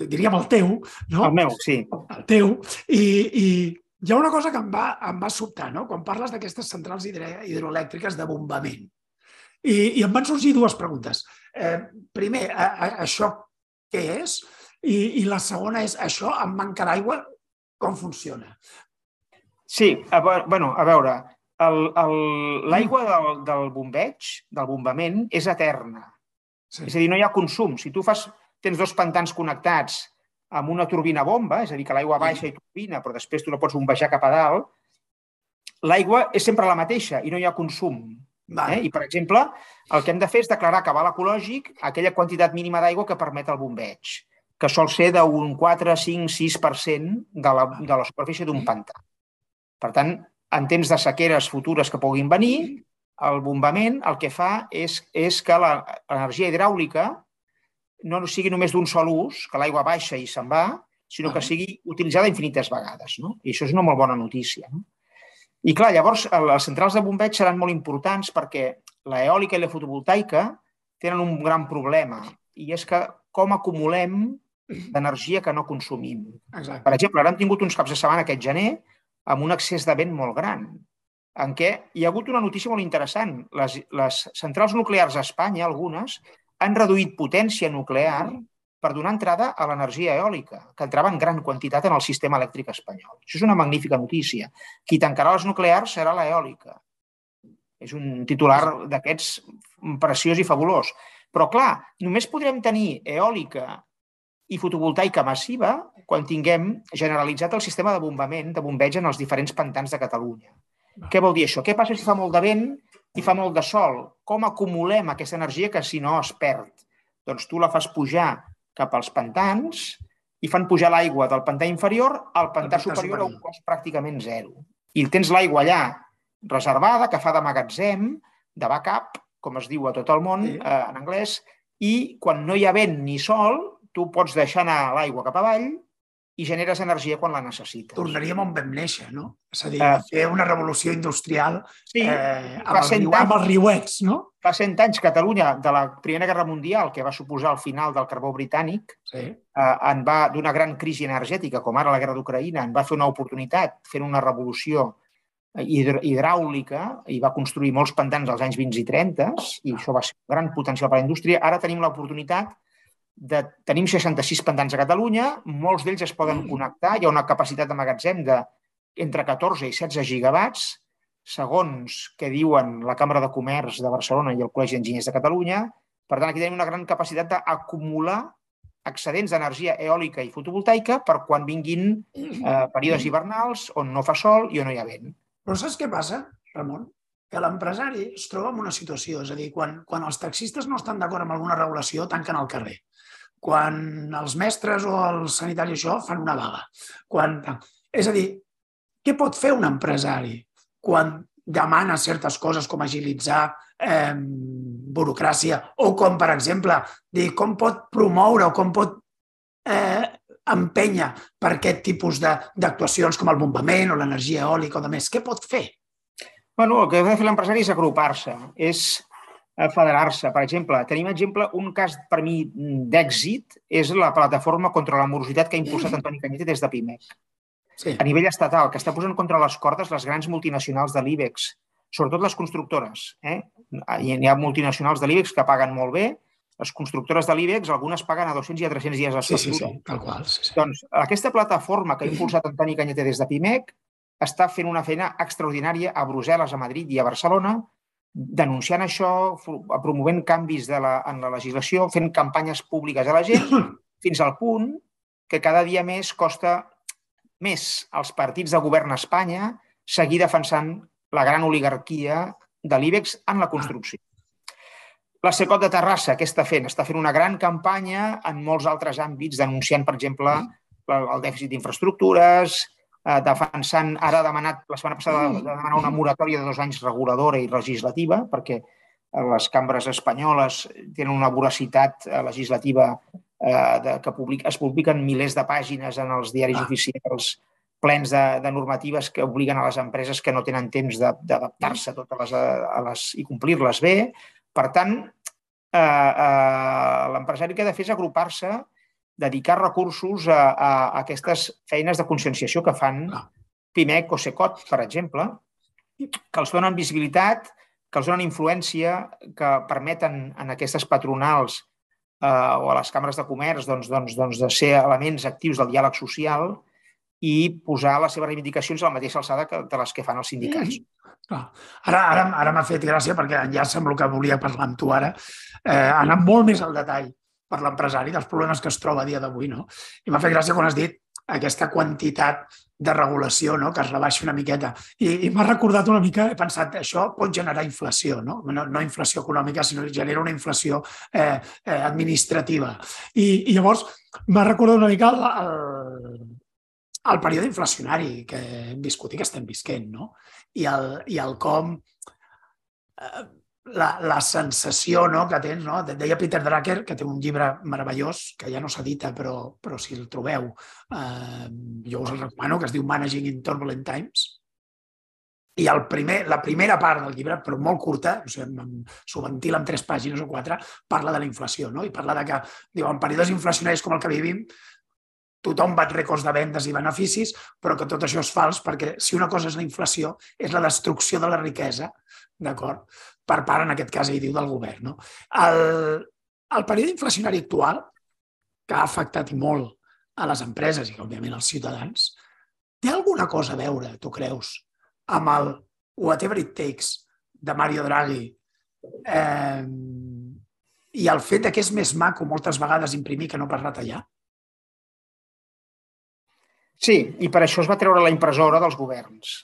diríem el teu, no? El meu, sí. El teu, i, i hi ha una cosa que em va, em va sobtar, no? quan parles d'aquestes centrals hidroelèctriques de bombament. I, I em van sorgir dues preguntes. Eh, primer, a, a, això què és? I, I la segona és, això amb manca d'aigua com funciona? Sí, a, bueno, a veure, l'aigua del, del bombeig, del bombament, és eterna. Sí. És a dir, no hi ha consum. Si tu fas, tens dos pantans connectats amb una turbina bomba, és a dir, que l'aigua baixa i turbina, però després tu no pots bombejar cap a dalt, l'aigua és sempre la mateixa i no hi ha consum. Eh? I, per exemple, el que hem de fer és declarar cabal ecològic aquella quantitat mínima d'aigua que permet el bombeig que sol ser d'un 4, 5, 6% de la, de la superfície d'un pantà. Per tant, en temps de sequeres futures que puguin venir, el bombament el que fa és, és que l'energia hidràulica no sigui només d'un sol ús, que l'aigua baixa i se'n va, sinó que sigui utilitzada infinites vegades. No? I això és una molt bona notícia. No? I clar, llavors les centrals de bombeig seran molt importants perquè l'eòlica i la fotovoltaica tenen un gran problema i és que com acumulem d'energia que no consumim. Exacte. Per exemple, ara hem tingut uns caps de setmana aquest gener amb un excés de vent molt gran, en què hi ha hagut una notícia molt interessant. Les, les centrals nuclears a Espanya, algunes, han reduït potència nuclear per donar entrada a l'energia eòlica, que entrava en gran quantitat en el sistema elèctric espanyol. Això és una magnífica notícia. Qui tancarà les nuclears serà l'eòlica. És un titular d'aquests preciós i fabulós. Però, clar, només podrem tenir eòlica i fotovoltaica massiva quan tinguem generalitzat el sistema de bombament, de bombeig en els diferents pantans de Catalunya. Què vol dir això? Què passa si fa molt de vent i fa molt de sol? Com acumulem aquesta energia que si no es perd? Doncs tu la fas pujar cap als pantans i fan pujar l'aigua del pantà inferior al pantà superior a un cost pràcticament zero. I tens l'aigua allà reservada, que fa de magatzem, de backup, com es diu a tot el món sí. eh, en anglès, i quan no hi ha vent ni sol, tu pots deixar anar l'aigua cap avall i generes energia quan la necessites. Tornaríem on vam néixer, no? És a dir, uh, fer una revolució industrial sí, eh, amb, el riu, amb els riuets, no? Fa cent anys Catalunya, de la Primera Guerra Mundial, que va suposar el final del carbó britànic, sí. eh, en va d'una gran crisi energètica, com ara la guerra d'Ucraïna, en va fer una oportunitat fent una revolució hidràulica i va construir molts pantans als anys 20 i 30 i això va ser un gran potencial per a la indústria. Ara tenim l'oportunitat de... Tenim 66 pantans a Catalunya, molts d'ells es poden connectar, hi ha una capacitat de magatzem de entre 14 i 16 gigawatts, segons que diuen la Cambra de Comerç de Barcelona i el Col·legi d'Enginyers de Catalunya. Per tant, aquí tenim una gran capacitat d'acumular excedents d'energia eòlica i fotovoltaica per quan vinguin eh, períodes hivernals on no fa sol i on no hi ha vent. Però saps què passa, Ramon? Que l'empresari es troba en una situació, és a dir, quan, quan els taxistes no estan d'acord amb alguna regulació, tanquen al carrer. Quan els mestres o els sanitaris això fan una vaga. Quan... És a dir, què pot fer un empresari quan demana certes coses com agilitzar eh, burocràcia o com, per exemple, dir com pot promoure o com pot eh, empènyer per aquest tipus d'actuacions com el bombament o l'energia eòlica o de més. Què pot fer? Bueno, el que ha de fer l'empresari és agrupar-se, és eh, federar-se. Per exemple, tenim exemple, un cas per mi d'èxit és la plataforma contra la morositat que ha impulsat Antoni Canyete des de PIMEC. Sí. A nivell estatal, que està posant contra les cordes les grans multinacionals de l'IBEX, sobretot les constructores. Eh? Hi ha multinacionals de l'IBEX que paguen molt bé, les constructores de l'IBEX, algunes paguen a 200 i a 300 dies Sí, sí, sí, tal qual. Sí, sí. Doncs aquesta plataforma que ha impulsat Antoni Canyete des de PIMEC està fent una feina extraordinària a Brussel·les, a Madrid i a Barcelona, denunciant això, promovent canvis de la, en la legislació, fent campanyes públiques a la gent, fins al punt que cada dia més costa més als partits de govern a Espanya seguir defensant la gran oligarquia de l'IBEX en la construcció. La Secot de Terrassa, què està fent? Està fent una gran campanya en molts altres àmbits, denunciant, per exemple, el dèficit d'infraestructures, eh, defensant, ara ha demanat, la setmana passada, de demanar una moratòria de dos anys reguladora i legislativa, perquè les cambres espanyoles tenen una voracitat eh, legislativa eh, de, que public, es publiquen milers de pàgines en els diaris ah. oficials plens de, de normatives que obliguen a les empreses que no tenen temps d'adaptar-se a totes les, a les, i complir-les bé. Per tant, eh, eh, l'empresari que ha de fer és agrupar-se, dedicar recursos a, a, aquestes feines de conscienciació que fan PIMEC o SECOT, per exemple, que els donen visibilitat, que els donen influència, que permeten en aquestes patronals eh, o a les càmeres de comerç doncs, doncs, doncs, de ser elements actius del diàleg social i posar les seves reivindicacions a la mateixa alçada que, de les que fan els sindicats. Mm. Clar. Ara, ara, ara m'ha fet gràcia, perquè ja sembla que volia parlar amb tu ara, eh, anar molt més al detall per l'empresari dels problemes que es troba a dia d'avui. No? I m'ha fet gràcia quan has dit aquesta quantitat de regulació no? que es rebaixi una miqueta. I, i m'ha recordat una mica, he pensat, això pot generar inflació, no, no, no inflació econòmica, sinó genera una inflació eh, eh, administrativa. I, I llavors m'ha recordat una mica el, el, el període inflacionari que hem viscut i que estem visquent, no? I el, i el com eh, la, la sensació no, que tens, no? deia Peter Drucker, que té un llibre meravellós, que ja no s'edita, però, però si el trobeu, eh, jo us el recomano, que es diu Managing in Turbulent Times, i el primer, la primera part del llibre, però molt curta, o sigui, s'ho ventila en tres pàgines o quatre, parla de la inflació, no? i parla de que, diu, en períodes inflacionaris com el que vivim, tothom bat rècords de vendes i beneficis, però que tot això és fals perquè si una cosa és la inflació, és la destrucció de la riquesa, d'acord? Per part, en aquest cas, hi diu del govern. No? El, el període inflacionari actual, que ha afectat molt a les empreses i, òbviament, als ciutadans, té alguna cosa a veure, tu creus, amb el whatever it takes de Mario Draghi eh, i el fet que és més maco moltes vegades imprimir que no per retallar? Sí, i per això es va treure la impressora dels governs.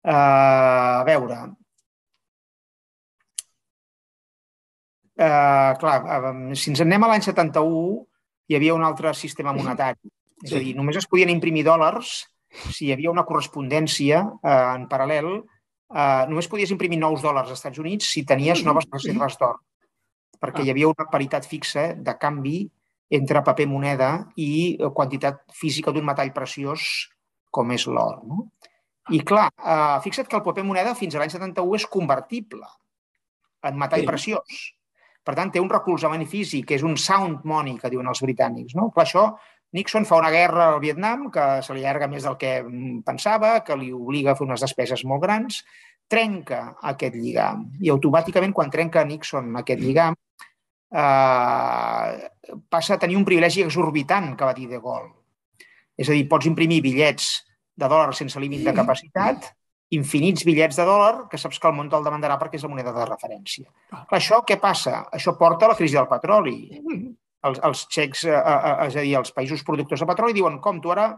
Uh, a veure, uh, clar, uh, si ens anem a l'any 71, hi havia un altre sistema monetari. Sí. És a dir, només es podien imprimir dòlars si hi havia una correspondència uh, en paral·lel. Uh, només podies imprimir nous dòlars als Estats Units si tenies noves reserves d'or, perquè hi havia una paritat fixa de canvi entre paper moneda i eh, quantitat física d'un metall preciós com és l'or. No? I clar, eh, fixa't que el paper moneda fins a l'any 71 és convertible en metall sí. preciós. Per tant, té un recolzament físic, és un sound money, que diuen els britànics. No? Clar, això Nixon fa una guerra al Vietnam que se li allarga més del que mm, pensava, que li obliga a fer unes despeses molt grans, trenca aquest lligam. I automàticament, quan trenca Nixon aquest lligam, eh, passa a tenir un privilegi exorbitant que va dir De Gaulle. És a dir, pots imprimir bitllets de dòlar sense límit de capacitat, infinits bitllets de dòlar que saps que el món te'l demandarà perquè és la moneda de referència. Això què passa? Això porta a la crisi del petroli. Els, els xecs, eh, eh, és a dir, els països productors de petroli diuen com tu ara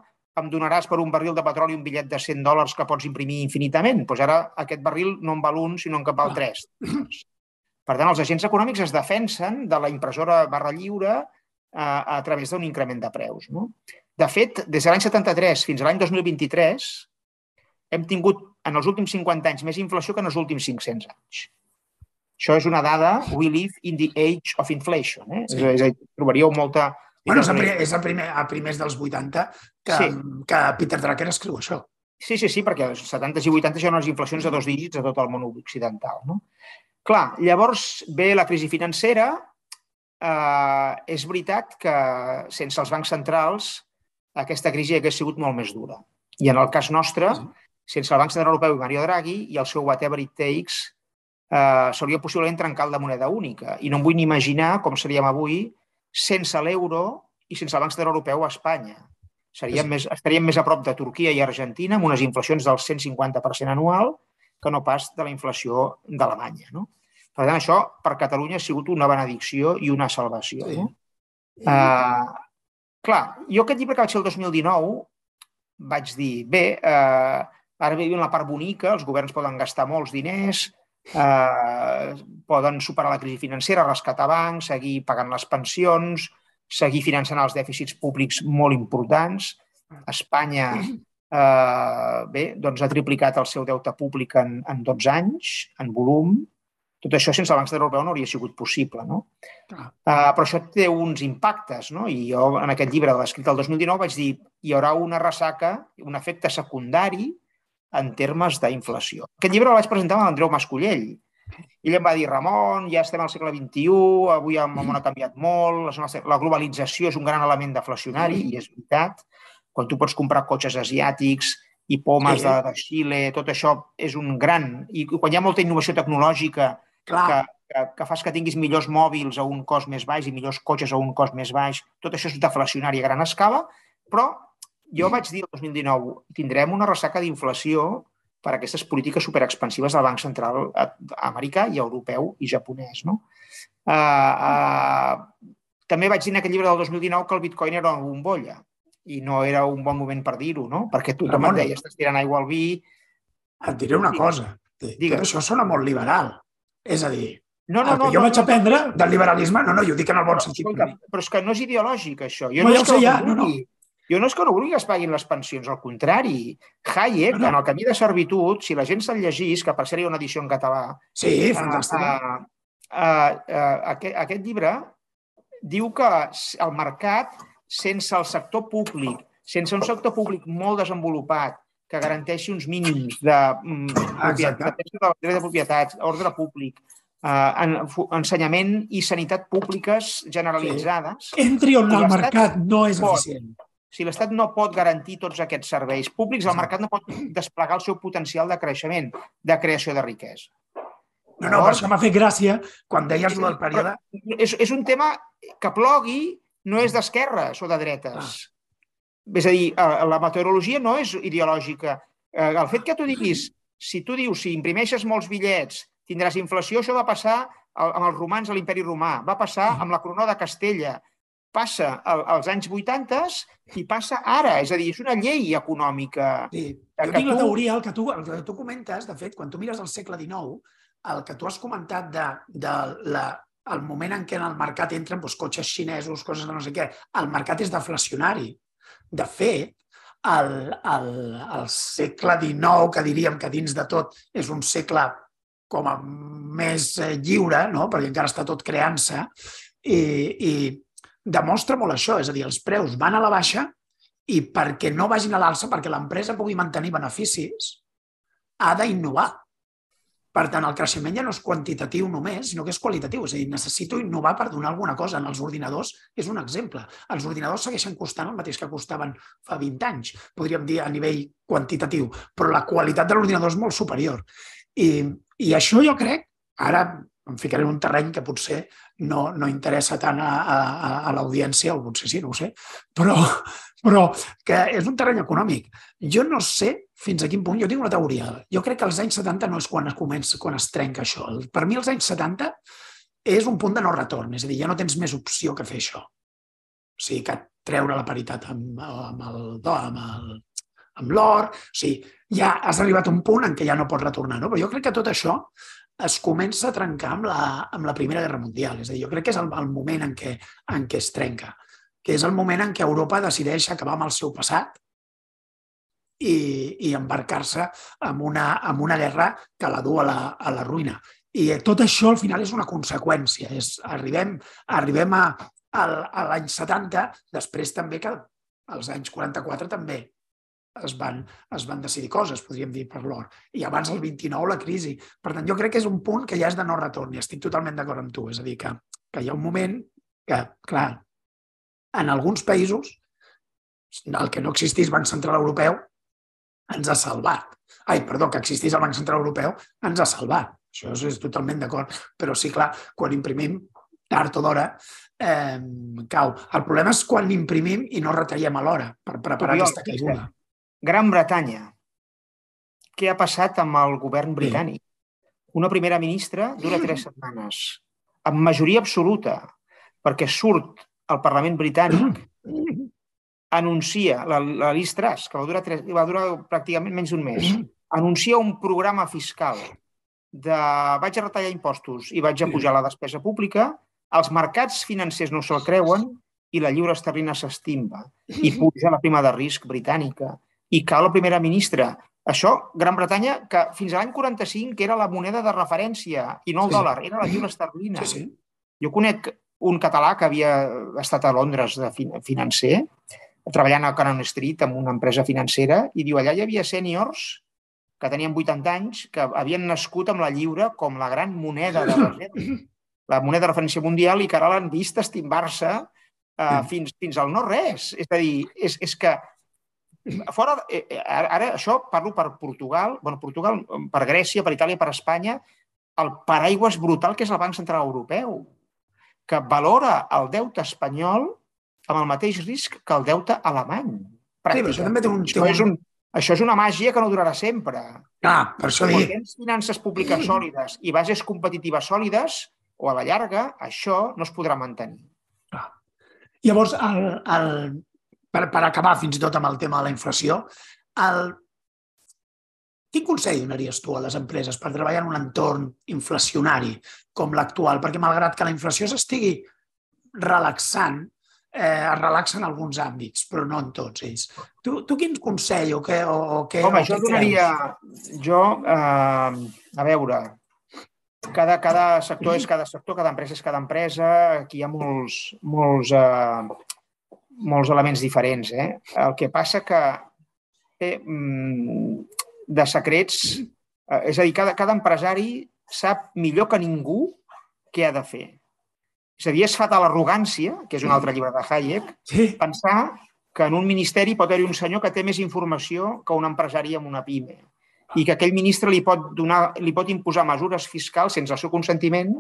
em donaràs per un barril de petroli un bitllet de 100 dòlars que pots imprimir infinitament. Doncs pues ara aquest barril no en val un, sinó en cap val tres. Per tant, els agents econòmics es defensen de la impressora barra lliure a, eh, a través d'un increment de preus. No? De fet, des de l'any 73 fins a l'any 2023 hem tingut en els últims 50 anys més inflació que en els últims 500 anys. Això és una dada, we live in the age of inflation. Eh? Sí. És, és, trobaríeu molta... Bueno, és, a, és a, primer, a primers dels 80 que, sí. que Peter Drucker escriu això. Sí, sí, sí, perquè els 70 i 80 ja eren les inflacions de dos dígits a tot el món occidental. No? Clar, llavors ve la crisi financera. Eh, és veritat que sense els bancs centrals aquesta crisi hagués sigut molt més dura. I en el cas nostre, sí sense el Banc Central Europeu i Mario Draghi i el seu whatever it takes, eh, s'hauria possiblement trencar la moneda única. I no em vull ni imaginar com seríem avui sense l'euro i sense el Banc Central Europeu a Espanya. Seríem més, estaríem més a prop de Turquia i Argentina amb unes inflacions del 150% anual que no pas de la inflació d'Alemanya. No? Per tant, això per Catalunya ha sigut una benedicció i una salvació. Sí. No? Uh, clar, jo aquest llibre que vaig fer el 2019 vaig dir, bé, uh, Ara vivim la part bonica, els governs poden gastar molts diners, eh, poden superar la crisi financera, rescatar bancs, seguir pagant les pensions, seguir finançant els dèficits públics molt importants. Espanya eh, bé, doncs ha triplicat el seu deute públic en, en 12 anys, en volum. Tot això sense el Banc Central Europeu no hauria sigut possible. No? Uh, però això té uns impactes. No? I jo, en aquest llibre, l'escrit el 2019, vaig dir hi haurà una ressaca, un efecte secundari en termes d'inflació. Aquest llibre el vaig presentar amb l'Andreu Mascollell. Ell em va dir, Ramon, ja estem al segle XXI, avui el món ha canviat molt, la globalització és un gran element deflacionari, i és veritat. Quan tu pots comprar cotxes asiàtics i pomes sí. de, de Xile, tot això és un gran... I quan hi ha molta innovació tecnològica Clar. que, que, que fas que tinguis millors mòbils a un cost més baix i millors cotxes a un cost més baix, tot això és deflacionari a gran escala, però jo vaig dir el 2019, tindrem una ressaca d'inflació per aquestes polítiques superexpansives del Banc Central americà i europeu i japonès. No? Uh, uh, també vaig dir en aquest llibre del 2019 que el bitcoin era una bombolla i no era un bon moment per dir-ho, no? perquè tu també deies, estàs tirant aigua al vi... Et diré una cosa, Digues. tot això sona molt liberal. És a dir, no, no, el que no, jo no, vaig no, aprendre del liberalisme, no, no, jo dic en el bon però, sentit. Escolta, però és que no és ideològic, això. Jo no, no ja ho sé, ja, no, no. Jo no és que no vulgui que es paguin les pensions, al contrari. Hayek, no, no. en el camí de servitud, si la gent se'l llegís, que per ser hi ha una edició en català... Sí, fantàstica. Uh, uh, uh, aquest, aquest llibre diu que el mercat, sense el sector públic, sense un sector públic molt desenvolupat, que garanteixi uns mínims de, mm, propietat, de, de propietat, ordre públic, eh, en, ensenyament i sanitat públiques generalitzades. Sí. Entri on el mercat no és pot, eficient si l'Estat no pot garantir tots aquests serveis públics, el mercat no pot desplegar el seu potencial de creixement, de creació de riquesa. No, no, per això m'ha fet gràcia quan deies el del període... És, és un tema que plogui no és d'esquerres o de dretes. Ah. És a dir, eh, la meteorologia no és ideològica. Eh, el fet que tu diguis, si tu dius, si imprimeixes molts bitllets, tindràs inflació, això va passar amb els romans a l'imperi romà, va passar amb la corona de Castella, passa als anys 80 i passa ara. És a dir, és una llei econòmica. Sí. Jo tinc la teoria, el que, tu, el que tu comentes, de fet, quan tu mires el segle XIX, el que tu has comentat de, de la, el moment en què en el mercat entren doncs, cotxes xinesos, coses de no sé què, el mercat és deflacionari. De fet, el, el, el segle XIX, que diríem que dins de tot és un segle com a més eh, lliure, no? perquè encara està tot creant-se, i, i demostra molt això, és a dir, els preus van a la baixa i perquè no vagin a l'alça, perquè l'empresa pugui mantenir beneficis, ha d'innovar. Per tant, el creixement ja no és quantitatiu només, sinó que és qualitatiu. És a dir, necessito innovar per donar alguna cosa. En els ordinadors és un exemple. Els ordinadors segueixen costant el mateix que costaven fa 20 anys, podríem dir a nivell quantitatiu, però la qualitat de l'ordinador és molt superior. I, I això jo crec, ara em ficaré en un terreny que potser no, no interessa tant a, a, a l'audiència, o potser sí, no ho sé, però, però que és un terreny econòmic. Jo no sé fins a quin punt, jo tinc una teoria. Jo crec que als anys 70 no és quan es comença, quan es trenca això. Per mi els anys 70 és un punt de no retorn, és a dir, ja no tens més opció que fer això. O sigui, que treure la paritat amb, amb el amb el, amb l'or, o sigui, ja has arribat a un punt en què ja no pots retornar, no? Però jo crec que tot això es comença a trencar amb la, amb la Primera Guerra Mundial. És a dir, jo crec que és el, el moment en què, en què es trenca, que és el moment en què Europa decideix acabar amb el seu passat i, i embarcar-se en una, en una guerra que la du a la, a la ruïna. I tot això al final és una conseqüència. És, arribem, arribem a, a, l'any 70, després també que als anys 44 també es van, es van decidir coses, podríem dir, per l'or. I abans el 29 la crisi. Per tant, jo crec que és un punt que ja és de no retorn i estic totalment d'acord amb tu. És a dir, que, que hi ha un moment que, clar, en alguns països el que no existís Banc Central Europeu ens ha salvat. Ai, perdó, que existís el Banc Central Europeu ens ha salvat. Això és, totalment d'acord. Però sí, clar, quan imprimim tard o d'hora, eh, cau. El problema és quan l'imprimim i no retallem a l'hora per preparar aquesta caiguda. Gran Bretanya. Què ha passat amb el govern britànic? Una primera ministra dura tres setmanes, amb majoria absoluta, perquè surt al Parlament britànic, anuncia, la, la Liz Truss, que va durar, tres, va durar pràcticament menys d'un mes, anuncia un programa fiscal de vaig a retallar impostos i vaig a pujar la despesa pública, els mercats financers no se'l creuen i la lliure esterlina s'estimba i puja la prima de risc britànica i cau la primera ministra. Això, Gran Bretanya, que fins a l'any 45 era la moneda de referència i no el sí. dòlar, era la lliure esterlina. Sí, sí. Jo conec un català que havia estat a Londres de financer, treballant a Cannon Street amb una empresa financera, i diu, allà hi havia sèniors que tenien 80 anys, que havien nascut amb la lliure com la gran moneda de reserva, la moneda de referència mundial, i que ara l'han vist estimbar-se uh, fins, fins al no res. És a dir, és, és que Fora, eh, eh ara això parlo per Portugal, bueno, Portugal, per Grècia, per Itàlia, per Espanya, el paraigües brutal que és el Banc Central Europeu, que valora el deute espanyol amb el mateix risc que el deute alemany. Sí, això també té un... Això, és un, això és una màgia que no durarà sempre. Ah, per això. Quan tens finances públiques sòlides i bases competitives sòlides, o a la llarga, això no es podrà mantenir. Ah. Llavors, el, el, per, per acabar fins i tot amb el tema de la inflació, el... quin consell donaries tu a les empreses per treballar en un entorn inflacionari com l'actual? Perquè malgrat que la inflació s'estigui relaxant, eh, es relaxa en alguns àmbits, però no en tots ells. Tu, tu quin consell o què, o, o què, Home, o jo donaria... Jo, eh, a veure, cada, cada sector és cada sector, cada empresa és cada empresa, aquí hi ha molts, molts eh, molts elements diferents. Eh? El que passa que té mm, de secrets... Eh, és a dir, cada, cada empresari sap millor que ningú què ha de fer. És a dir, és fatal l'arrogància, que és un altre llibre de Hayek, sí. pensar que en un ministeri pot haver un senyor que té més informació que un empresari amb una pime i que aquell ministre li pot, donar, li pot imposar mesures fiscals sense el seu consentiment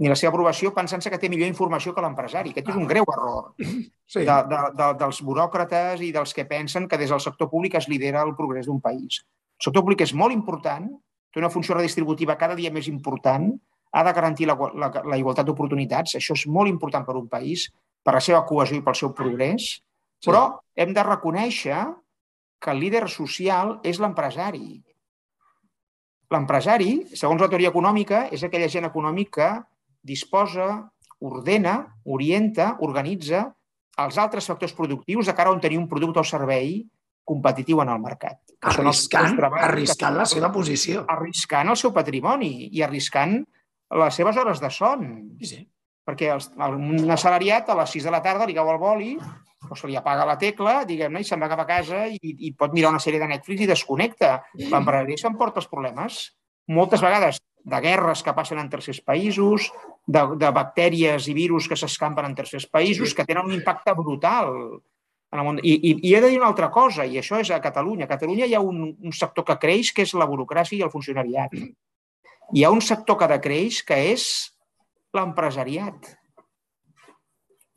ni la seva aprovació pensant-se que té millor informació que l'empresari. Aquest és un greu error sí. de, de, de, dels buròcrates i dels que pensen que des del sector públic es lidera el progrés d'un país. El sector públic és molt important, té una funció redistributiva cada dia més important, ha de garantir la, la, la igualtat d'oportunitats, això és molt important per un país, per la seva cohesió i pel seu progrés, sí. però hem de reconèixer que el líder social és l'empresari. L'empresari, segons la teoria econòmica, és aquella gent econòmica que disposa, ordena, orienta, organitza els altres factors productius de cara a on tenir un producte o servei competitiu en el mercat. Arriscant, arriscant la seva posició. Arriscant el seu patrimoni i arriscant les seves hores de son. Sí, sí. Perquè el, un assalariat a les 6 de la tarda li cau el boli o se li apaga la tecla, diguem-ne, i se'n va cap a casa i, i pot mirar una sèrie de Netflix i desconnecta. L'empresari s'emporta els problemes moltes vegades de guerres que passen en tercers països, de, de bactèries i virus que s'escampen en tercers països, que tenen un impacte brutal en el món. I, i, I he de dir una altra cosa, i això és a Catalunya. A Catalunya hi ha un, un sector que creix, que és la burocràcia i el funcionariat. Hi ha un sector que decreix, que és l'empresariat.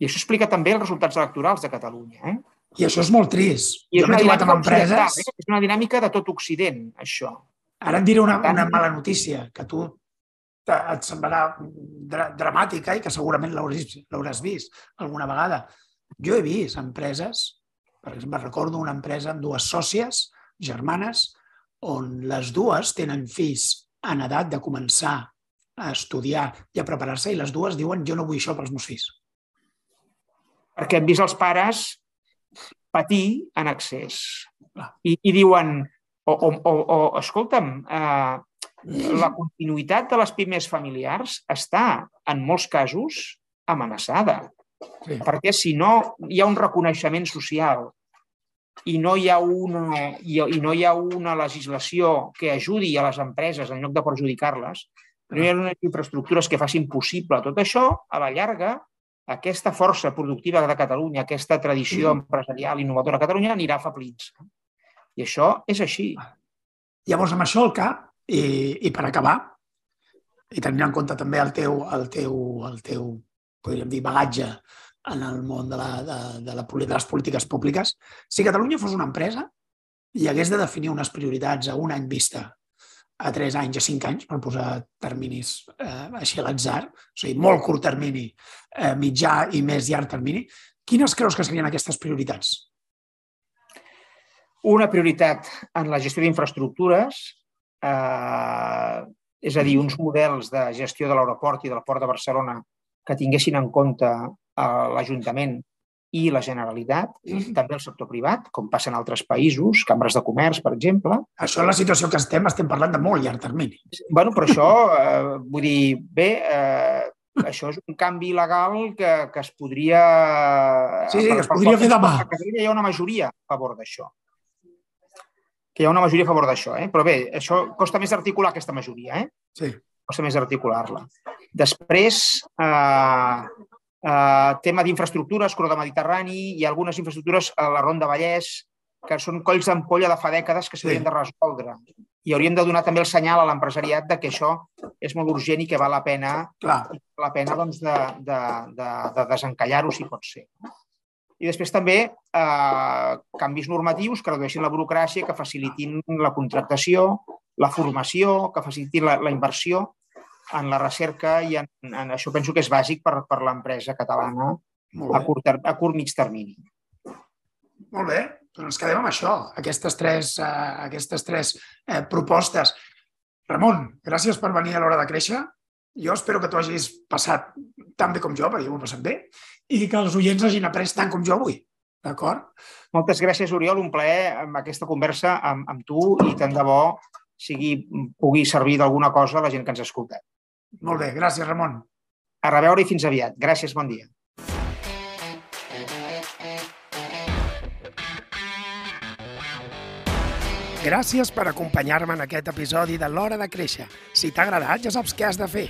I això explica també els resultats electorals de Catalunya. Eh? I això és molt trist. I jo m'he trobat amb empreses... És una dinàmica de tot Occident, això. Ara et diré una, una mala notícia, que tu et semblarà dra dramàtica i que segurament l'hauràs vist alguna vegada. Jo he vist empreses, per exemple, recordo una empresa amb dues sòcies germanes on les dues tenen fills en edat de començar a estudiar i a preparar-se i les dues diuen jo no vull això pels meus fills. Perquè hem vist els pares patir en excés. I, i diuen, o, o, o, o escolta'm, eh, la continuïtat de les pimes familiars està, en molts casos, amenaçada. Sí. Perquè si no hi ha un reconeixement social i no hi ha una, i, i no hi ha una legislació que ajudi a les empreses en lloc de perjudicar-les, no hi ha unes infraestructures que facin possible tot això, a la llarga, aquesta força productiva de Catalunya, aquesta tradició empresarial innovadora a Catalunya anirà afeblint-se. I això és així. Llavors, amb això al cap, i, i per acabar, i tenint en compte també el teu, el teu, el teu podríem dir, bagatge en el món de, la, de, de, la, de les polítiques públiques, si Catalunya fos una empresa i hagués de definir unes prioritats a un any vista, a tres anys, a cinc anys, per posar terminis eh, així a l'atzar, o sigui, molt curt termini, eh, mitjà i més llarg termini, quines creus que serien aquestes prioritats? Una prioritat en la gestió d'infraestructures, eh, és a dir, uns models de gestió de l'aeroport i del port de Barcelona que tinguessin en compte eh, l'Ajuntament i la Generalitat, també el sector privat, com passa en altres països, cambres de comerç, per exemple. Això, la situació que estem, estem parlant de molt llarg termini. bueno, però això, eh, vull dir, bé, eh, això és un canvi legal que, que es podria... Sí, sí, que es podria fer demà. A Catalunya hi ha una majoria a favor d'això. Que hi ha una majoria a favor d'això, eh? Però bé, això costa més articular aquesta majoria, eh? Sí. Costa més articular-la. Després, eh, eh, tema d'infraestructures, corredor mediterrani, hi ha algunes infraestructures a la Ronda Vallès que són colls d'ampolla de fa dècades que s'haurien Sí. de resoldre. I hauríem de donar també el senyal a l'empresariat de que això és molt urgent i que val la pena Clar, i la pena doncs, de, de, de, de desencallar-ho si pot ser. I després també eh, canvis normatius que redueixin la burocràcia, que facilitin la contractació, la formació, que facilitin la, la inversió en la recerca i en, en això penso que és bàsic per, per l'empresa catalana a curt, a curt mig termini. Molt bé, doncs ens quedem amb això, aquestes tres, eh, aquestes tres eh, propostes. Ramon, gràcies per venir a l'hora de créixer. Jo espero que tu hagis passat tan bé com jo, perquè jo m'ho he passat bé, i que els oients hagin après tant com jo avui. D'acord? Moltes gràcies, Oriol. Un plaer amb aquesta conversa amb, amb tu i tant de bo sigui, pugui servir d'alguna cosa a la gent que ens escolta. Molt bé, gràcies, Ramon. A reveure i fins aviat. Gràcies, bon dia. Gràcies per acompanyar-me en aquest episodi de l'Hora de Créixer. Si t'ha agradat, ja saps què has de fer.